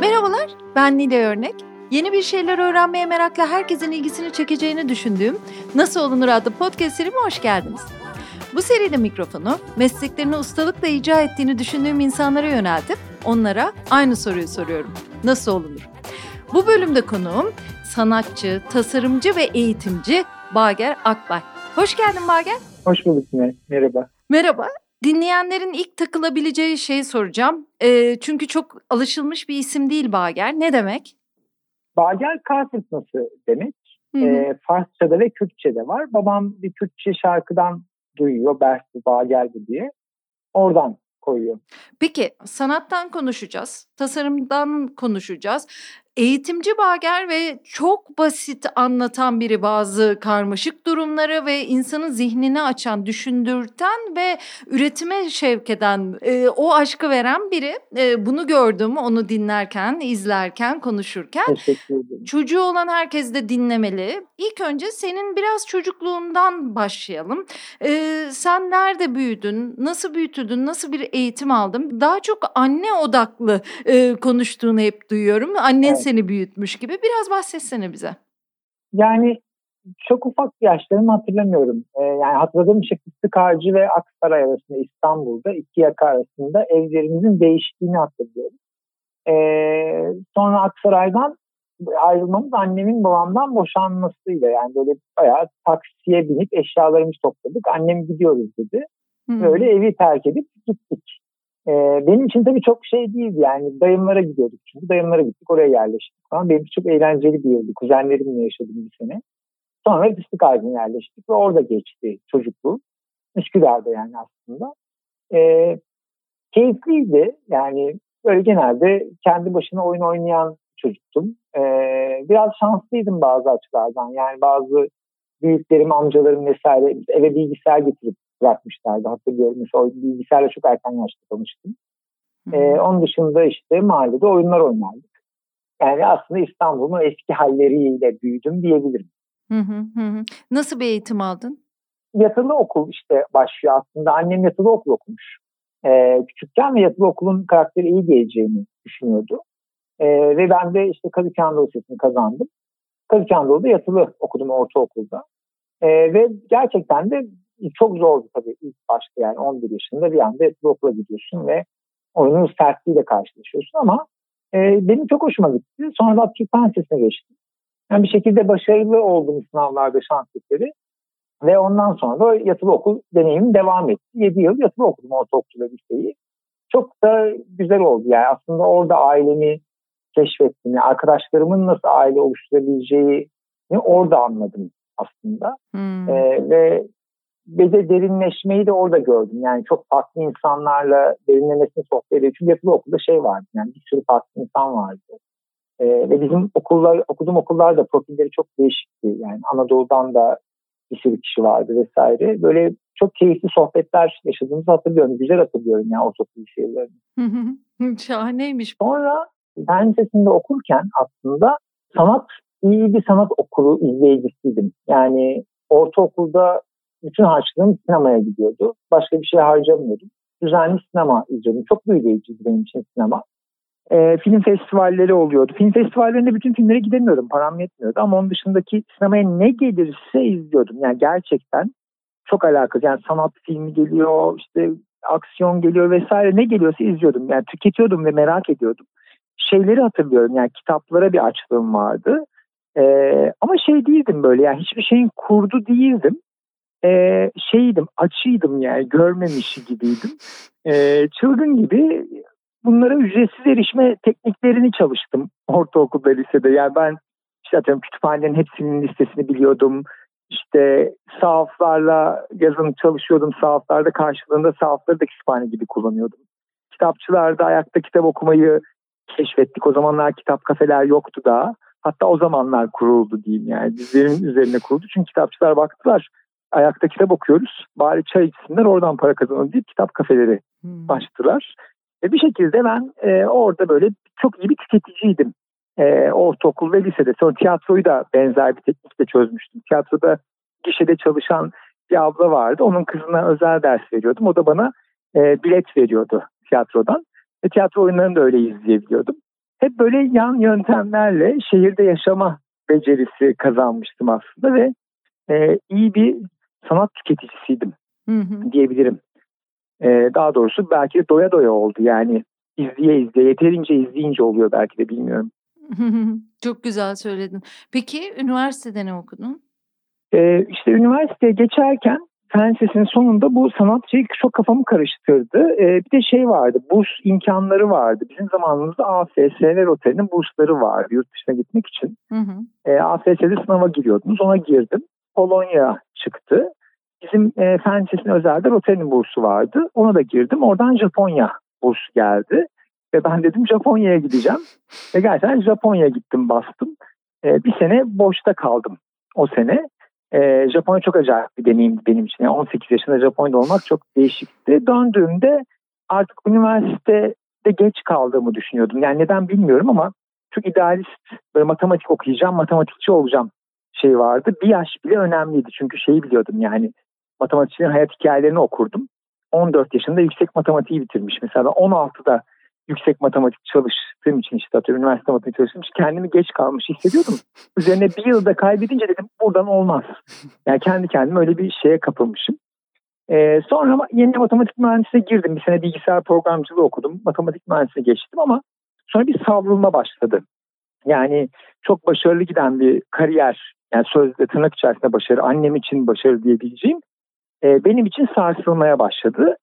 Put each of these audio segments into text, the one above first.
Merhabalar, ben Nile Örnek. Yeni bir şeyler öğrenmeye merakla herkesin ilgisini çekeceğini düşündüğüm Nasıl Olunur adlı podcast serime hoş geldiniz. Bu seride mikrofonu mesleklerini ustalıkla icra ettiğini düşündüğüm insanlara yöneltip onlara aynı soruyu soruyorum. Nasıl olunur? Bu bölümde konuğum sanatçı, tasarımcı ve eğitimci Bager Akbay. Hoş geldin Bager. Hoş bulduk. Merhaba. Merhaba. Dinleyenlerin ilk takılabileceği şeyi soracağım. E, çünkü çok alışılmış bir isim değil Bager. Ne demek? Bager kar fırtınası demek. E, Farsça'da ve Kürtçe'de var. Babam bir Kürtçe şarkıdan duyuyor. Bersi Bager'di diye. Oradan koyuyor. Peki sanattan konuşacağız, tasarımdan konuşacağız. Eğitimci Bager ve çok basit anlatan biri bazı karmaşık durumları ve insanın zihnini açan, düşündürten ve üretime şevk eden, e, o aşkı veren biri. E, bunu gördüm onu dinlerken, izlerken, konuşurken. Çocuğu olan herkes de dinlemeli. İlk önce senin biraz çocukluğundan başlayalım. E, sen nerede büyüdün, nasıl büyütüldün, nasıl bir eğitim aldın? Daha çok anne odaklı e, konuştuğunu hep duyuyorum. Annen evet seni büyütmüş gibi. Biraz bahsetsene bize. Yani çok ufak yaşlarımı hatırlamıyorum. Ee, yani hatırladığım şey Fıstık Ağacı ve Aksaray arasında İstanbul'da iki yaka arasında evlerimizin değiştiğini hatırlıyorum. Ee, sonra Aksaray'dan ayrılmamız annemin babamdan boşanmasıyla yani böyle bayağı taksiye binip eşyalarımızı topladık. Annem gidiyoruz dedi. Hmm. Böyle evi terk edip gittik. Ee, benim için tabii çok şey değildi yani dayımlara gidiyorduk çünkü dayımlara gittik oraya yerleştik falan. Benim çok eğlenceli bir yıldı. Kuzenlerimle yaşadım bir sene. Sonra Fıstık Aydın'a yerleştik ve orada geçti çocukluğum. Üsküdar'da yani aslında. Ee, keyifliydi yani böyle genelde kendi başına oyun oynayan çocuktum. Ee, biraz şanslıydım bazı açılardan yani bazı büyüklerim, amcalarım vesaire eve bilgisayar getirip bırakmışlardı hatırlıyorum. Mesela bilgisayarla çok erken yaşta tanıştım. Ee, onun dışında işte mahallede oyunlar oynardık. Yani aslında İstanbul'un eski halleriyle büyüdüm diyebilirim. Hı hı hı. Nasıl bir eğitim aldın? Yatılı okul işte başlıyor aslında. Annem yatılı okul okumuş. Ee, küçükken ve yatılı okulun karakteri iyi geleceğini düşünüyordu. Ee, ve ben de işte Kadıköy Anadolu Lisesi'ni kazandım. Kadıköy Anadolu'da yatılı okudum ortaokulda. Ee, ve gerçekten de çok zordu tabii ilk başta yani 11 yaşında bir anda bir okula gidiyorsun ve oyunun sertliğiyle karşılaşıyorsun ama e, benim çok hoşuma gitti. Sonra da Türk Lisesi'ne geçtim. Yani bir şekilde başarılı oldum sınavlarda şans eseri. Ve ondan sonra da yatılı okul deneyimim devam etti. 7 yıl yatılı okudum ortaokul ve liseyi. Çok da güzel oldu yani aslında orada ailemi keşfettim. Yani arkadaşlarımın nasıl aile oluşturabileceğini orada anladım aslında. Hmm. Ee, ve ve de derinleşmeyi de orada gördüm. Yani çok farklı insanlarla derinlemesine sohbet ediyor. Çünkü yatılı okulda şey vardı yani bir sürü farklı insan vardı. Ee, ve bizim okullar, okuduğum okullar da profilleri çok değişikti. Yani Anadolu'dan da bir sürü kişi vardı vesaire. Böyle çok keyifli sohbetler yaşadığımızı hatırlıyorum. Güzel hatırlıyorum yani ortaokul şeylerini. Şahaneymiş. Sonra ben lisesinde okurken aslında sanat iyi bir sanat okulu izleyicisiydim. Yani ortaokulda bütün harçlığım sinemaya gidiyordu. Başka bir şey harcamıyordum. Düzenli sinema izliyordum. Çok büyüleyiciydi benim için sinema. E, film festivalleri oluyordu. Film festivallerinde bütün filmlere gidemiyordum. Param yetmiyordu. Ama onun dışındaki sinemaya ne gelirse izliyordum. Yani gerçekten çok alakası. Yani sanat filmi geliyor, işte aksiyon geliyor vesaire ne geliyorsa izliyordum. Yani tüketiyordum ve merak ediyordum. Şeyleri hatırlıyorum. Yani kitaplara bir açlığım vardı. Ee, ama şey değildim böyle yani hiçbir şeyin kurdu değildim e, şeydim, açıydım yani görmemiş gibiydim. E, çılgın gibi bunlara ücretsiz erişme tekniklerini çalıştım ortaokulda, lisede. Yani ben işte atıyorum kütüphanelerin hepsinin listesini biliyordum. İşte sahaflarla yazın çalışıyordum. Sahaflarda karşılığında sahafları da kütüphane gibi kullanıyordum. Kitapçılarda ayakta kitap okumayı keşfettik. O zamanlar kitap kafeler yoktu daha. Hatta o zamanlar kuruldu diyeyim yani. Bizlerin üzerine kuruldu. Çünkü kitapçılar baktılar ayakta kitap okuyoruz. Bari çay içsinler oradan para kazanalım deyip kitap kafeleri hmm. açtılar. Ve bir şekilde ben e, orada böyle çok iyi bir tüketiciydim. E, ortaokul ve lisede. Sonra tiyatroyu da benzer bir teknikle çözmüştüm. Tiyatroda gişede çalışan bir abla vardı. Onun kızına özel ders veriyordum. O da bana e, bilet veriyordu tiyatrodan. Ve tiyatro oyunlarını da öyle izleyebiliyordum. hep böyle yan yöntemlerle şehirde yaşama becerisi kazanmıştım aslında ve e, iyi bir sanat tüketicisiydim hı hı. diyebilirim. E, daha doğrusu belki de doya doya oldu yani izleye izleye yeterince izleyince oluyor belki de bilmiyorum. Çok güzel söyledin. Peki üniversitede ne okudun? Ee, işte üniversiteye geçerken fen lisesinin sonunda bu sanatçıyı çok kafamı karıştırdı. Ee, bir de şey vardı, burs imkanları vardı. Bizim zamanımızda AFS'ler otelinin bursları vardı yurt dışına gitmek için. Hı hı. Ee, AFS'de sınava giriyordunuz, ona girdim. Polonya çıktı. Bizim e, fen lisesinin özelde otelin bursu vardı. Ona da girdim. Oradan Japonya bursu geldi. Ve ben dedim Japonya'ya gideceğim. Ve gerçekten Japonya'ya gittim bastım. Ee, bir sene boşta kaldım o sene. E, Japonya çok acayip bir deneyimdi benim için. Yani 18 yaşında Japonya'da olmak çok değişikti. Döndüğümde artık üniversitede geç kaldığımı düşünüyordum. Yani neden bilmiyorum ama çok idealist böyle matematik okuyacağım, matematikçi olacağım şey vardı. Bir yaş bile önemliydi çünkü şeyi biliyordum yani matematikçinin hayat hikayelerini okurdum. 14 yaşında yüksek matematiği bitirmiş. Mesela 16'da yüksek matematik çalıştığım için işte atıyorum üniversite matematik çalıştığım için kendimi geç kalmış hissediyordum. Üzerine bir yılda kaybedince dedim buradan olmaz. Yani kendi kendime öyle bir şeye kapılmışım. Ee, sonra yeni matematik mühendisliğe girdim. Bir sene bilgisayar programcılığı okudum. Matematik mühendisliğe geçtim ama sonra bir savrulma başladı. Yani çok başarılı giden bir kariyer, yani sözde tırnak içerisinde başarı, annem için başarı diyebileceğim, e, benim için sarsılmaya başladı.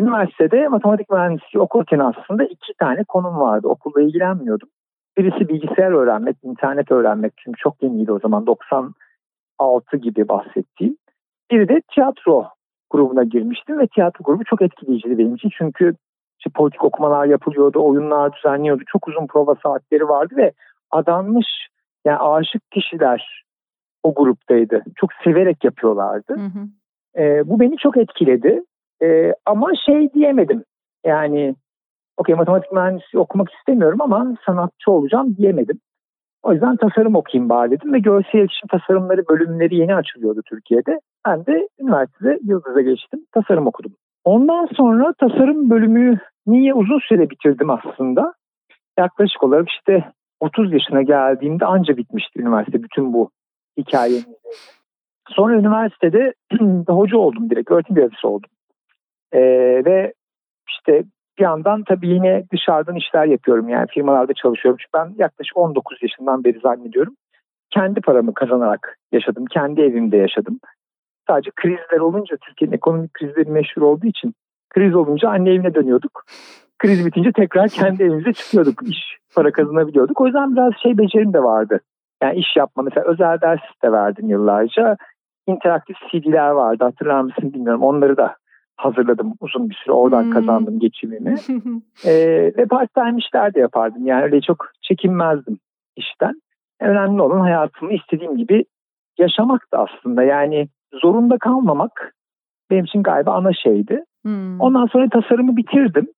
Üniversitede matematik mühendisliği okurken aslında iki tane konum vardı. Okulla ilgilenmiyordum. Birisi bilgisayar öğrenmek, internet öğrenmek. Çünkü çok yeniydi o zaman 96 gibi bahsettiğim. Biri de tiyatro grubuna girmiştim ve tiyatro grubu çok etkileyiciydi benim için. Çünkü işte politik okumalar yapılıyordu, oyunlar düzenliyordu. Çok uzun prova saatleri vardı ve adanmış yani aşık kişiler o gruptaydı. Çok severek yapıyorlardı. Hı hı. E, bu beni çok etkiledi. E, ama şey diyemedim. Yani okey matematik mühendisi okumak istemiyorum ama sanatçı olacağım diyemedim. O yüzden tasarım okuyayım bari dedim ve görsel iletişim tasarımları bölümleri yeni açılıyordu Türkiye'de. Ben de üniversitede Yıldız'a geçtim, tasarım okudum. Ondan sonra tasarım bölümü niye uzun süre bitirdim aslında. Yaklaşık olarak işte 30 yaşına geldiğimde anca bitmişti üniversite bütün bu hikayenin. Sonra üniversitede hoca oldum direkt, öğretim görevlisi oldum. Ee, ve işte bir yandan tabii yine dışarıdan işler yapıyorum yani firmalarda çalışıyorum. Çünkü ben yaklaşık 19 yaşından beri zannediyorum kendi paramı kazanarak yaşadım. Kendi evimde yaşadım. Sadece krizler olunca Türkiye'nin ekonomik krizleri meşhur olduğu için kriz olunca anne evine dönüyorduk. Kriz bitince tekrar kendi evimize çıkıyorduk. İş para kazanabiliyorduk. O yüzden biraz şey becerim de vardı. Yani iş yapma mesela özel ders de verdim yıllarca. İnteraktif CD'ler vardı hatırlar mısın bilmiyorum. Onları da hazırladım uzun bir süre. Oradan hmm. kazandım geçimimi. ee, ve part time işler de yapardım. Yani öyle çok çekinmezdim işten. Önemli olan hayatımı istediğim gibi yaşamak da aslında. Yani zorunda kalmamak benim için galiba ana şeydi. Hmm. Ondan sonra tasarımı bitirdim.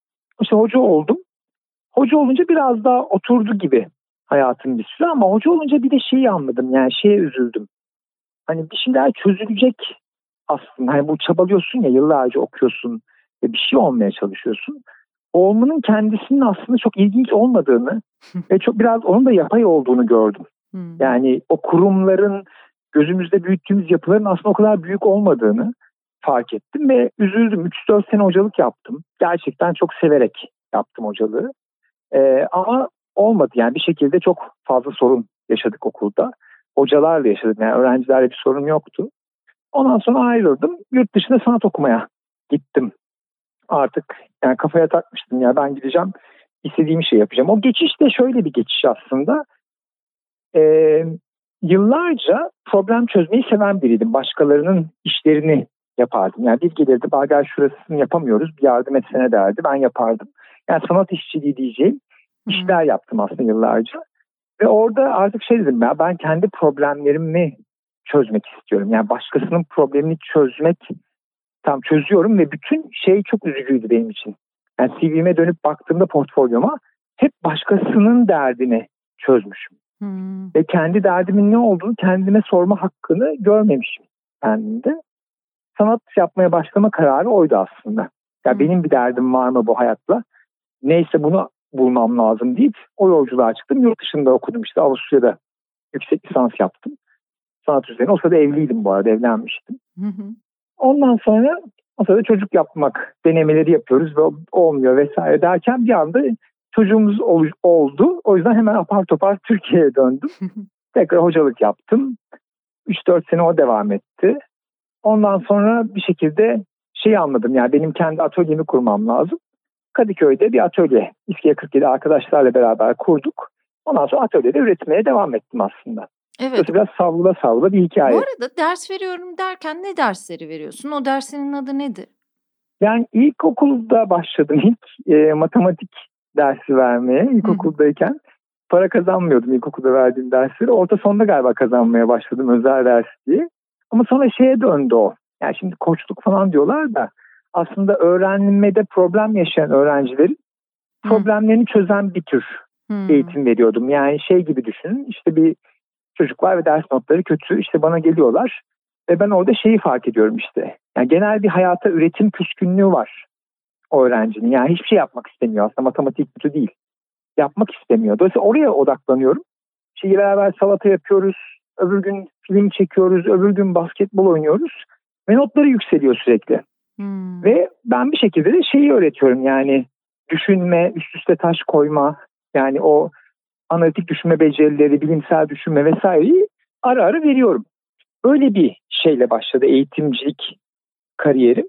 İşte hoca oldum. Hoca olunca biraz daha oturdu gibi hayatım bir süre ama hoca olunca bir de şeyi anladım. Yani şeye üzüldüm. Hani bir şeyler çözülecek aslında hani bu çabalıyorsun ya yıllarca okuyorsun ve bir şey olmaya çalışıyorsun. O olmanın kendisinin aslında çok ilginç olmadığını ve çok biraz onun da yapay olduğunu gördüm. Hmm. Yani o kurumların gözümüzde büyüttüğümüz yapıların aslında o kadar büyük olmadığını fark ettim ve üzüldüm. 3-4 sene hocalık yaptım. Gerçekten çok severek yaptım hocalığı. Ee, ama olmadı yani bir şekilde çok fazla sorun yaşadık okulda. Hocalarla yaşadım yani öğrencilerle bir sorun yoktu. Ondan sonra ayrıldım. Yurt dışında sanat okumaya gittim. Artık yani kafaya takmıştım ya ben gideceğim istediğim şey yapacağım. O geçiş de şöyle bir geçiş aslında. Ee, yıllarca problem çözmeyi seven biriydim. Başkalarının işlerini yapardım. Yani bir gelirdi Bager şurasını yapamıyoruz bir yardım etsene derdi ben yapardım. Yani sanat işçiliği diyeceğim işler yaptım aslında yıllarca. Ve orada artık şey dedim ya ben kendi problemlerimi çözmek istiyorum. Yani başkasının problemini çözmek tam çözüyorum ve bütün şey çok üzücüydü benim için. Yani CV'me dönüp baktığımda portfolyoma hep başkasının derdini çözmüşüm. Hmm. Ve kendi derdimin ne olduğunu kendime sorma hakkını görmemişim kendimde. Sanat yapmaya başlama kararı oydu aslında. Ya hmm. benim bir derdim var mı bu hayatla? Neyse bunu bulmam lazım deyip o yolculuğa çıktım. Yurt dışında okudum işte Avusturya'da yüksek lisans yaptım. Sanat üzerine. O sırada evliydim bu arada evlenmiştim. Hı hı. Ondan sonra o sırada çocuk yapmak denemeleri yapıyoruz ve olmuyor vesaire derken bir anda çocuğumuz oldu. O yüzden hemen apar topar Türkiye'ye döndüm. Tekrar hocalık yaptım. 3-4 sene o devam etti. Ondan sonra bir şekilde şey anladım yani benim kendi atölyemi kurmam lazım. Kadıköy'de bir atölye İSKİ'ye 47 arkadaşlarla beraber kurduk. Ondan sonra atölyede üretmeye devam ettim aslında. Evet. Burası biraz savrula savrula bir hikaye. Bu arada ders veriyorum derken ne dersleri veriyorsun? O dersinin adı nedir? Yani ilkokulda başladım ilk e, matematik dersi vermeye ilkokuldayken. Hı. Para kazanmıyordum ilkokulda verdiğim dersleri. Orta sonunda galiba kazanmaya başladım özel ders diye. Ama sonra şeye döndü o. Yani şimdi koçluk falan diyorlar da aslında öğrenmede problem yaşayan öğrencilerin problemlerini çözen bir tür hmm. eğitim veriyordum. Yani şey gibi düşünün işte bir çocuk var ve ders notları kötü işte bana geliyorlar ve ben orada şeyi fark ediyorum işte. Yani genel bir hayata üretim küskünlüğü var o öğrencinin. Yani hiçbir şey yapmak istemiyor aslında matematik kötü değil. Yapmak istemiyor. Dolayısıyla oraya odaklanıyorum. Şeyi beraber salata yapıyoruz. Öbür gün film çekiyoruz. Öbür gün basketbol oynuyoruz. Ve notları yükseliyor sürekli. Hmm. Ve ben bir şekilde de şeyi öğretiyorum yani düşünme, üst üste taş koyma yani o analitik düşünme becerileri, bilimsel düşünme vesaireyi ara ara veriyorum. Öyle bir şeyle başladı eğitimcilik kariyerim.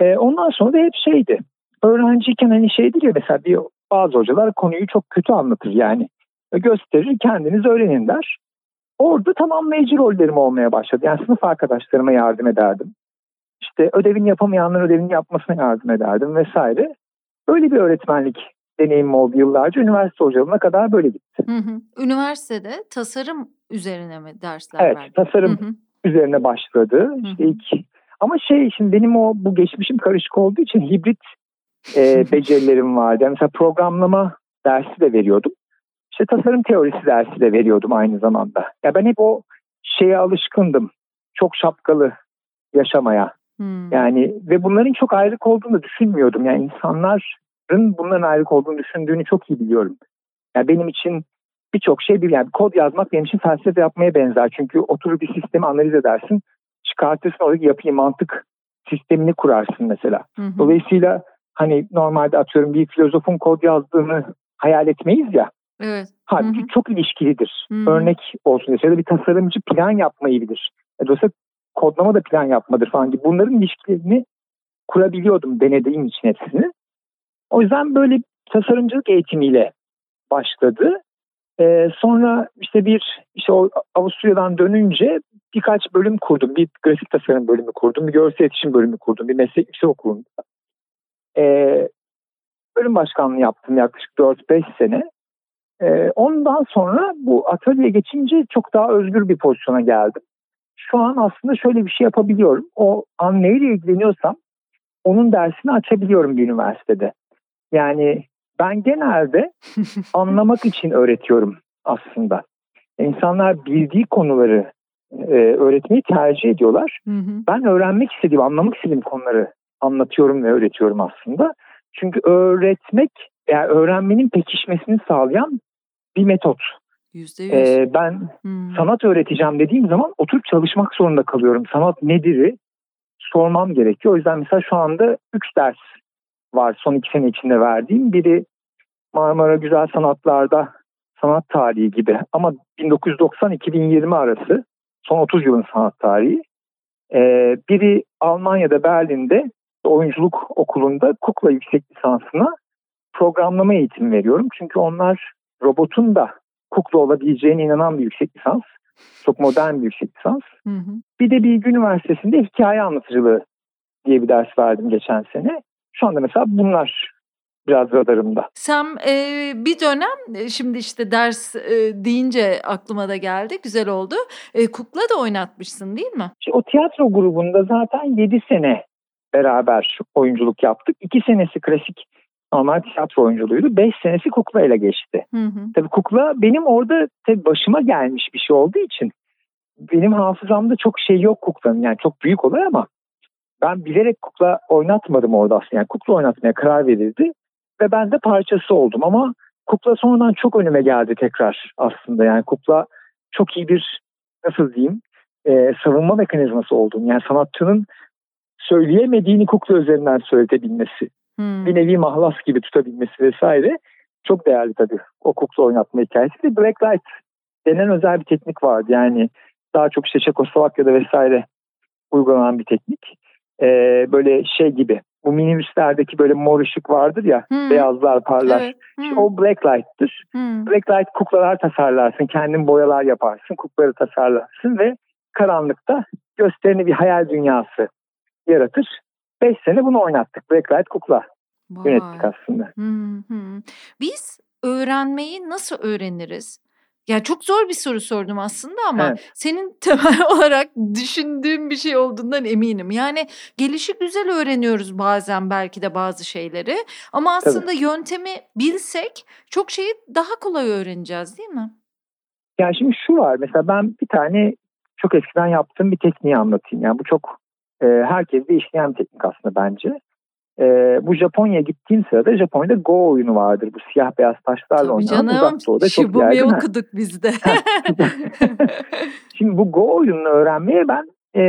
E, ondan sonra da hep şeydi. Öğrenciyken hani şeydir ya mesela bir bazı hocalar konuyu çok kötü anlatır yani. Gösterir kendiniz öğrenin der. Orada tamamlayıcı rollerim olmaya başladı. Yani sınıf arkadaşlarıma yardım ederdim. İşte ödevini yapamayanların ödevini yapmasına yardım ederdim vesaire. Böyle bir öğretmenlik deneyimim oldu yıllarca. Üniversite hocalığına kadar böyle gitti. Hı hı. Üniversitede tasarım üzerine mi dersler evet, verdin? Evet tasarım hı hı. üzerine başladı. Hı hı. İşte ilk ama şey şimdi benim o bu geçmişim karışık olduğu için hibrit e, becerilerim vardı. mesela programlama dersi de veriyordum. İşte tasarım teorisi dersi de veriyordum aynı zamanda. Ya ben hep o şeye alışkındım. Çok şapkalı yaşamaya. Hmm. Yani ve bunların çok ayrık olduğunu düşünmüyordum. Yani insanların bunların ayrık olduğunu düşündüğünü çok iyi biliyorum. Yani benim için birçok şey bir yani kod yazmak benim için felsefe yapmaya benzer. Çünkü oturup bir sistemi analiz edersin, çıkartırsın oradaki yapıyı mantık sistemini kurarsın mesela. Hı hı. Dolayısıyla hani normalde atıyorum bir filozofun kod yazdığını hayal etmeyiz ya. Evet. Halbuki hı hı. çok ilişkilidir. Hı hı. Örnek olsun ya da bir tasarımcı plan yapmayı bilir. E, dolayısıyla kodlama da plan yapmadır falan gibi. Bunların ilişkilerini kurabiliyordum denediğim için hepsini. O yüzden böyle tasarımcılık eğitimiyle başladı. Ee, sonra işte bir işte o Avusturya'dan dönünce birkaç bölüm kurdum. Bir grafik tasarım bölümü kurdum, bir görsel iletişim bölümü kurdum, bir meslek yüksek okulunda. Ee, bölüm başkanlığı yaptım yaklaşık 4-5 sene. Ee, ondan sonra bu atölyeye geçince çok daha özgür bir pozisyona geldim şu an aslında şöyle bir şey yapabiliyorum. O an neyle ilgileniyorsam onun dersini açabiliyorum bir üniversitede. Yani ben genelde anlamak için öğretiyorum aslında. İnsanlar bildiği konuları e, öğretmeyi tercih ediyorlar. Hı hı. Ben öğrenmek istediğim, anlamak istediğim konuları anlatıyorum ve öğretiyorum aslında. Çünkü öğretmek, yani öğrenmenin pekişmesini sağlayan bir metot. %100. Ee, ben hmm. sanat öğreteceğim dediğim zaman oturup çalışmak zorunda kalıyorum. Sanat nedir'i sormam gerekiyor. O yüzden mesela şu anda 3 ders var son 2 sene içinde verdiğim. Biri Marmara Güzel Sanatlar'da sanat tarihi gibi ama 1990-2020 arası son 30 yılın sanat tarihi. Ee, biri Almanya'da Berlin'de oyunculuk okulunda kukla yüksek lisansına programlama eğitimi veriyorum. Çünkü onlar robotun da kukla olabileceğine inanan bir yüksek lisans. Çok modern bir yüksek lisans. Hı hı. Bir de Bilgi Üniversitesi'nde hikaye anlatıcılığı diye bir ders verdim geçen sene. Şu anda mesela bunlar biraz radarımda. Sen e, bir dönem e, şimdi işte ders e, deyince aklıma da geldi güzel oldu. E, kukla da oynatmışsın değil mi? İşte o tiyatro grubunda zaten 7 sene beraber oyunculuk yaptık. 2 senesi klasik normal tiyatro oyunculuğuydu. Beş senesi kukla ile geçti. Hı hı. Tabii kukla benim orada tabii başıma gelmiş bir şey olduğu için benim hafızamda çok şey yok kuklanın. Yani çok büyük olay ama ben bilerek kukla oynatmadım orada aslında. Yani kukla oynatmaya karar verildi ve ben de parçası oldum ama kukla sonradan çok önüme geldi tekrar aslında. Yani kukla çok iyi bir nasıl diyeyim e, savunma mekanizması olduğunu yani sanatçının söyleyemediğini kukla üzerinden söyletebilmesi. Hmm. Bir nevi mahlas gibi tutabilmesi vesaire çok değerli tabii o kukla oynatma hikayesi. Bir Black Light denen özel bir teknik vardı. Yani daha çok işte Çekoslovakya'da vesaire uygulanan bir teknik. Ee, böyle şey gibi bu minibüslerdeki böyle mor ışık vardır ya hmm. beyazlar parlar. Evet. Hmm. İşte o black light'tır. Hmm. Black light kuklalar tasarlarsın. Kendin boyalar yaparsın. Kuklaları tasarlarsın ve karanlıkta gösterini bir hayal dünyası yaratır. Beş sene bunu oynattık. Black light kukla Vay. yönettik aslında. Hmm, hmm. Biz öğrenmeyi nasıl öğreniriz? Ya çok zor bir soru sordum aslında ama evet. senin temel olarak düşündüğün bir şey olduğundan eminim. Yani gelişi güzel öğreniyoruz bazen belki de bazı şeyleri ama aslında Tabii. yöntemi bilsek çok şeyi daha kolay öğreneceğiz değil mi? Yani şimdi şu var mesela ben bir tane çok eskiden yaptığım bir tekniği anlatayım. Yani bu çok e, herkeste işleyen bir teknik aslında bence. E, bu Japonya gittiğim sırada Japonya'da Go oyunu vardır. Bu siyah beyaz taşlarla oynanan uzak doğuda çok yaygın. okuduk biz de. Şimdi bu Go oyununu öğrenmeye ben e,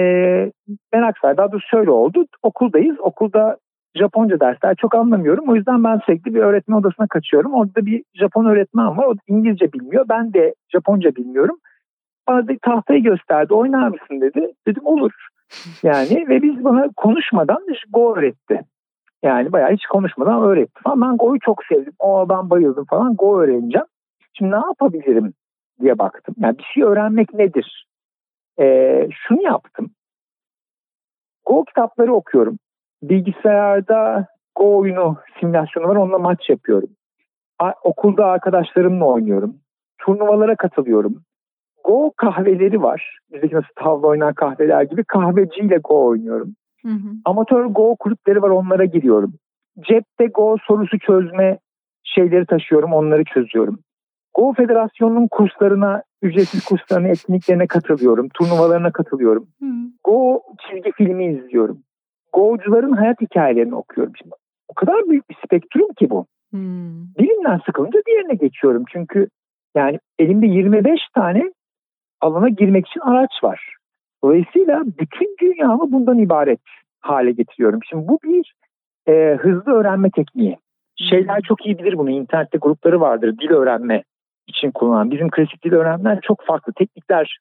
merak sardı. Daha doğrusu şöyle oldu. Okuldayız. Okulda Japonca dersler çok anlamıyorum. O yüzden ben sürekli bir öğretmen odasına kaçıyorum. Orada bir Japon öğretmen var. O İngilizce bilmiyor. Ben de Japonca bilmiyorum. Bana bir tahtayı gösterdi. Oynar mısın dedi. Dedim olur. Yani ve biz bana konuşmadan Go öğretti. Yani bayağı hiç konuşmadan öğretti falan. Ben Go'yu çok sevdim. O ben bayıldım falan. Go öğreneceğim. Şimdi ne yapabilirim diye baktım. Yani bir şey öğrenmek nedir? Ee, şunu yaptım. Go kitapları okuyorum. Bilgisayarda Go oyunu simülasyonu var. Onunla maç yapıyorum. A- okulda arkadaşlarımla oynuyorum. Turnuvalara katılıyorum. Go kahveleri var. Bizdeki nasıl tavla oynayan kahveler gibi kahveciyle Go oynuyorum. Hı hı. Amatör Go kulüpleri var onlara giriyorum. Cepte Go sorusu çözme şeyleri taşıyorum onları çözüyorum. Go Federasyonu'nun kurslarına, ücretsiz kurslarına, etkinliklerine katılıyorum. Turnuvalarına katılıyorum. Hı. Go çizgi filmi izliyorum. Go'cuların hayat hikayelerini okuyorum. Şimdi o kadar büyük bir spektrum ki bu. Hmm. Birinden sıkılınca diğerine geçiyorum. Çünkü yani elimde 25 tane alana girmek için araç var. Dolayısıyla bütün dünyamı bundan ibaret hale getiriyorum. Şimdi bu bir e, hızlı öğrenme tekniği. Şeyler çok iyi bilir bunu. İnternette grupları vardır dil öğrenme için kullanılan. Bizim klasik dil öğrenmeler çok farklı teknikler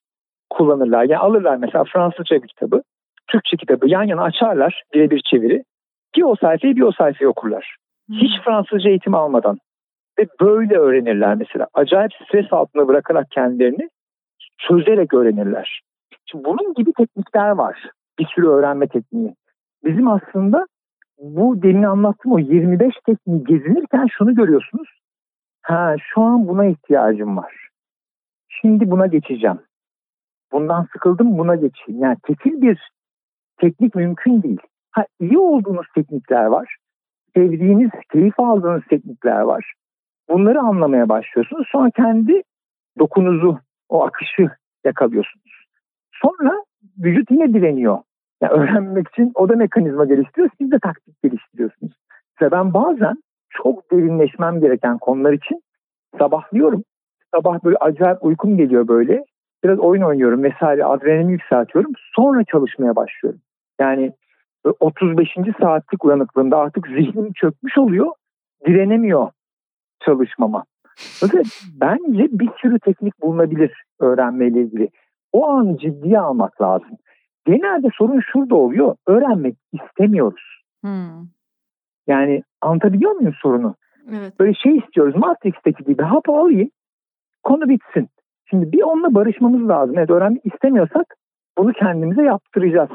kullanırlar. Yani alırlar mesela Fransızca bir kitabı, Türkçe kitabı yan yana açarlar birebir çeviri. Bir o sayfayı bir o sayfayı okurlar. Hiç Fransızca eğitim almadan. Ve böyle öğrenirler mesela. Acayip stres altında bırakarak kendilerini çözerek öğrenirler. Şimdi bunun gibi teknikler var. Bir sürü öğrenme tekniği. Bizim aslında bu demin anlattığım o 25 tekniği gezinirken şunu görüyorsunuz. Ha şu an buna ihtiyacım var. Şimdi buna geçeceğim. Bundan sıkıldım buna geçeyim. Yani tekil bir teknik mümkün değil. Ha iyi olduğunuz teknikler var. Sevdiğiniz, keyif aldığınız teknikler var. Bunları anlamaya başlıyorsunuz. Sonra kendi dokunuzu, o akışı yakalıyorsunuz. Sonra vücut yine direniyor. Yani öğrenmek için o da mekanizma geliştiriyor. Siz de taktik geliştiriyorsunuz. Ve ben bazen çok derinleşmem gereken konular için sabahlıyorum. Sabah böyle acayip uykum geliyor böyle. Biraz oyun oynuyorum vesaire adrenalini yükseltiyorum. Sonra çalışmaya başlıyorum. Yani 35. saatlik uyanıklığında artık zihnim çökmüş oluyor. Direnemiyor çalışmama. Öyle bence bir sürü teknik bulunabilir öğrenmeyle ilgili o an ciddiye almak lazım. Genelde sorun şurada oluyor. Öğrenmek istemiyoruz. Hmm. Yani anlatabiliyor muyum sorunu? Evet. Böyle şey istiyoruz. Matrix'teki gibi hap alayım. Konu bitsin. Şimdi bir onunla barışmamız lazım. Evet öğrenmek istemiyorsak bunu kendimize yaptıracağız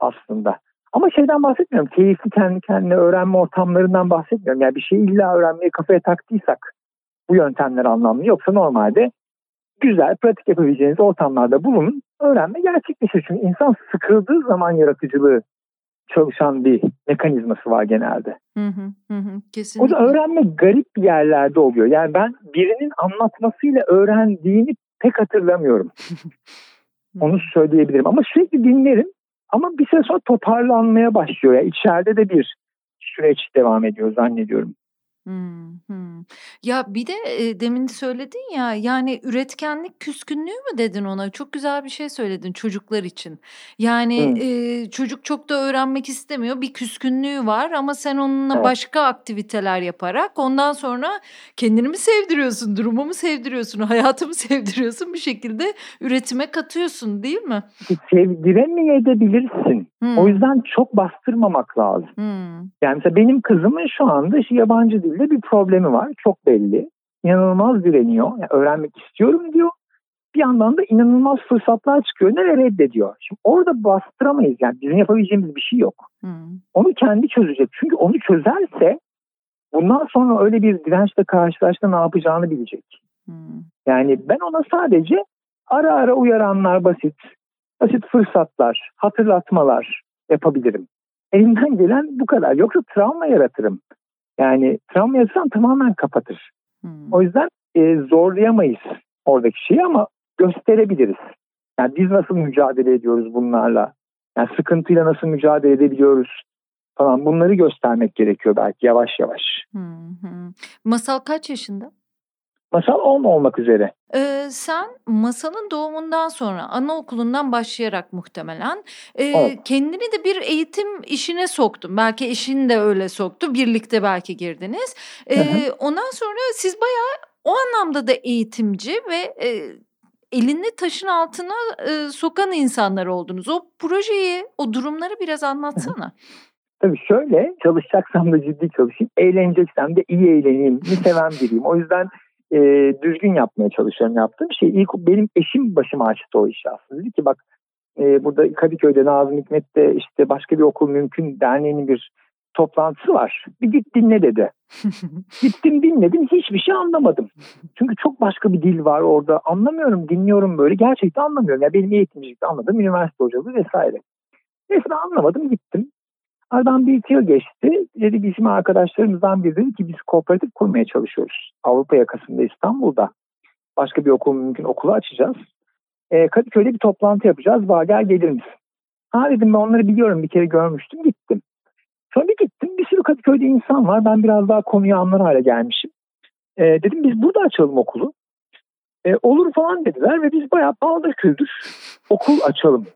aslında. Ama şeyden bahsetmiyorum. Keyifli kendi kendine öğrenme ortamlarından bahsetmiyorum. Yani bir şeyi illa öğrenmeye kafaya taktıysak bu yöntemler anlamlı. Yoksa normalde güzel, pratik yapabileceğiniz ortamlarda bulunun. Öğrenme gerçekleşir. Çünkü insan sıkıldığı zaman yaratıcılığı çalışan bir mekanizması var genelde. Hı hı, hı, kesinlikle. O da öğrenme garip yerlerde oluyor. Yani ben birinin anlatmasıyla öğrendiğini pek hatırlamıyorum. Onu söyleyebilirim. Ama sürekli dinlerim. Ama bir süre sonra toparlanmaya başlıyor. Yani içeride de bir süreç devam ediyor zannediyorum. Hmm, hmm. Ya bir de e, demin söyledin ya yani üretkenlik küskünlüğü mü dedin ona? Çok güzel bir şey söyledin çocuklar için. Yani e, çocuk çok da öğrenmek istemiyor. Bir küskünlüğü var ama sen onunla evet. başka aktiviteler yaparak ondan sonra kendini mi sevdiriyorsun, durumu mu sevdiriyorsun, hayatımı sevdiriyorsun bir şekilde üretime katıyorsun değil mi? Sevdiremeyebilirsin. Hmm. O yüzden çok bastırmamak lazım. Hmm. Yani mesela benim kızımın şu anda işte yabancı dilde bir problemi var. Çok belli. İnanılmaz direniyor. Yani öğrenmek istiyorum diyor. Bir yandan da inanılmaz fırsatlar çıkıyor. Ne reddediyor. Şimdi orada bastıramayız. Yani bizim yapabileceğimiz bir şey yok. Hmm. Onu kendi çözecek. Çünkü onu çözerse bundan sonra öyle bir dirençle karşılaştığında ne yapacağını bilecek. Hmm. Yani ben ona sadece ara ara uyaranlar basit, basit fırsatlar, hatırlatmalar yapabilirim. Elimden gelen bu kadar. Yoksa travma yaratırım. Yani travma yaratırsan tamamen kapatır. Hmm. O yüzden e, zorlayamayız oradaki şeyi ama gösterebiliriz. Yani biz nasıl mücadele ediyoruz bunlarla? Yani sıkıntıyla nasıl mücadele edebiliyoruz falan bunları göstermek gerekiyor belki yavaş yavaş. Hmm. Masal kaç yaşında? Masal 10 olmak üzere. Ee, sen masalın doğumundan sonra anaokulundan başlayarak muhtemelen e, evet. kendini de bir eğitim işine soktun. Belki eşin de öyle soktu. Birlikte belki girdiniz. Ee, ondan sonra siz bayağı o anlamda da eğitimci ve e, elini taşın altına e, sokan insanlar oldunuz. O projeyi, o durumları biraz anlatsana. Tabii şöyle çalışacaksam da ciddi çalışayım, eğleneceksem de iyi eğleneyim, bir seven biriyim. O yüzden e, düzgün yapmaya çalışıyorum yaptığım şey. İlk benim eşim başıma açtı o işi aslında. Dedi ki bak e, burada Kadıköy'de Nazım Hikmet'te işte başka bir okul mümkün derneğinin bir toplantısı var. Bir git dinle dedi. Gittim dinledim hiçbir şey anlamadım. Çünkü çok başka bir dil var orada. Anlamıyorum dinliyorum böyle gerçekten anlamıyorum. Yani benim eğitimcilikte anladığım üniversite hocalığı vesaire. Neyse anlamadım gittim. Aradan bir iki yıl geçti. Dedi bizim arkadaşlarımızdan biri dedi ki biz kooperatif kurmaya çalışıyoruz. Avrupa yakasında İstanbul'da. Başka bir okul mümkün okulu açacağız. E, Kadıköy'de bir toplantı yapacağız. Vager gelir misin? Ha dedim ben onları biliyorum bir kere görmüştüm gittim. Sonra bir gittim bir sürü Kadıköy'de insan var. Ben biraz daha konuyu anlar hale gelmişim. E, dedim biz burada açalım okulu. E, olur falan dediler ve biz bayağı paldır küldür okul açalım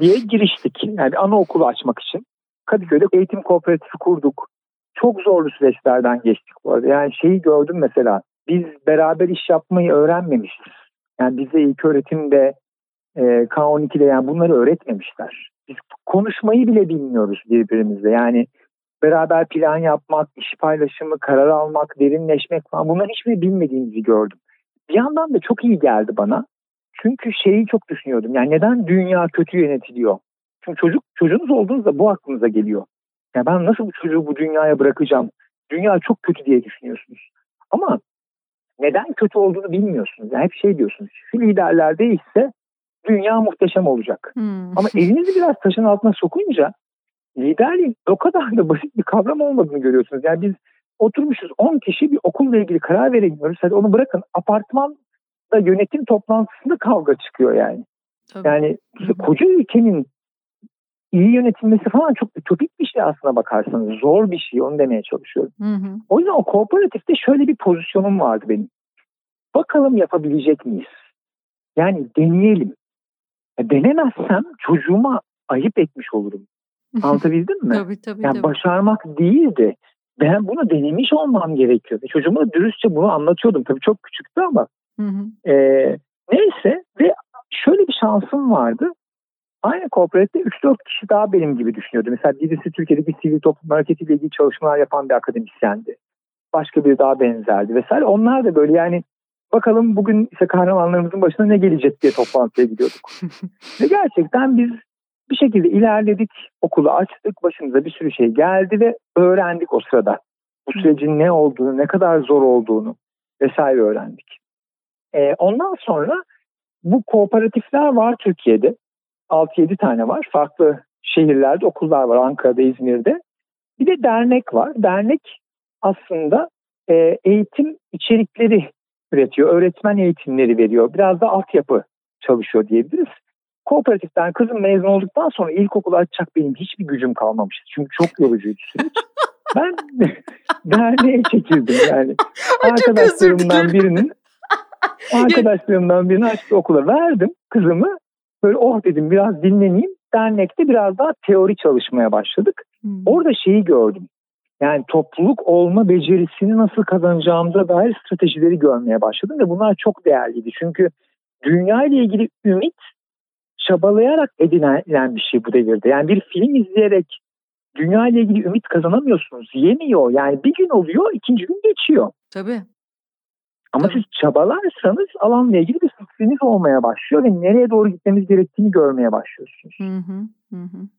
diye giriştik. Yani anaokulu açmak için. Kadıköy'de eğitim kooperatifi kurduk. Çok zorlu süreçlerden geçtik bu arada. Yani şeyi gördüm mesela. Biz beraber iş yapmayı öğrenmemişiz. Yani bize ilk öğretimde e, K12'de yani bunları öğretmemişler. Biz konuşmayı bile bilmiyoruz birbirimizle. Yani beraber plan yapmak, iş paylaşımı, karar almak, derinleşmek falan bunların hiçbirini bilmediğimizi gördüm. Bir yandan da çok iyi geldi bana. Çünkü şeyi çok düşünüyordum. Yani neden dünya kötü yönetiliyor? Çünkü çocuk çocuğunuz olduğunuzda bu aklınıza geliyor. Ya ben nasıl bu çocuğu bu dünyaya bırakacağım? Dünya çok kötü diye düşünüyorsunuz. Ama neden kötü olduğunu bilmiyorsunuz. Yani hep şey diyorsunuz. Şu liderler değilse dünya muhteşem olacak. Hmm. Ama elinizi biraz taşın altına sokunca liderliğin o kadar da basit bir kavram olmadığını görüyorsunuz. Yani biz oturmuşuz 10 kişi bir okulla ilgili karar veremiyoruz. Hadi onu bırakın apartmanda yönetim toplantısında kavga çıkıyor yani. Tabii. Yani koca ülkenin iyi yönetilmesi falan çok ütopik bir şey aslına bakarsanız. Zor bir şey onu demeye çalışıyorum. Hı hı. O yüzden o kooperatifte şöyle bir pozisyonum vardı benim. Bakalım yapabilecek miyiz? Yani deneyelim. Ya denemezsem çocuğuma ayıp etmiş olurum. Anlatabildim mi? tabii tabii. Yani tabii. başarmak değildi. Ben bunu denemiş olmam gerekiyordu. Çocuğuma da dürüstçe bunu anlatıyordum. Tabii çok küçüktü ama. Hı hı. E, neyse ve şöyle bir şansım vardı. Aynı kooperatifte 3-4 kişi daha benim gibi düşünüyordu. Mesela birisi Türkiye'deki sivil toplum hareketiyle ilgili çalışmalar yapan bir akademisyendi. Başka biri daha benzerdi vesaire. Onlar da böyle yani bakalım bugün işte kahramanlarımızın başına ne gelecek diye toplantıya gidiyorduk. ve gerçekten biz bir şekilde ilerledik, okulu açtık, başımıza bir sürü şey geldi ve öğrendik o sırada. Bu sürecin ne olduğunu, ne kadar zor olduğunu vesaire öğrendik. Ee, ondan sonra bu kooperatifler var Türkiye'de. 6-7 tane var. Farklı şehirlerde okullar var. Ankara'da, İzmir'de. Bir de dernek var. Dernek aslında e, eğitim içerikleri üretiyor. Öğretmen eğitimleri veriyor. Biraz da altyapı çalışıyor diyebiliriz. Kooperatiften kızım mezun olduktan sonra ilkokul açacak benim hiçbir gücüm kalmamıştı. Çünkü çok yorucuydu süreç. ben derneğe çekildim yani. Arkadaşlarımdan birinin arkadaşlarımdan birini açtı okula verdim kızımı. Böyle oh dedim biraz dinleneyim. Dernekte biraz daha teori çalışmaya başladık. Hmm. Orada şeyi gördüm. Yani topluluk olma becerisini nasıl kazanacağımıza dair stratejileri görmeye başladım ve bunlar çok değerliydi. Çünkü dünya ile ilgili ümit çabalayarak edinilen bir şey bu devirde. Yani bir film izleyerek dünya ile ilgili ümit kazanamıyorsunuz. Yemiyor. Yani bir gün oluyor, ikinci gün geçiyor. Tabii. Ama siz çabalarsanız alanla ilgili bir fikriniz olmaya başlıyor ve nereye doğru gitmemiz gerektiğini görmeye başlıyorsunuz. Hı hı.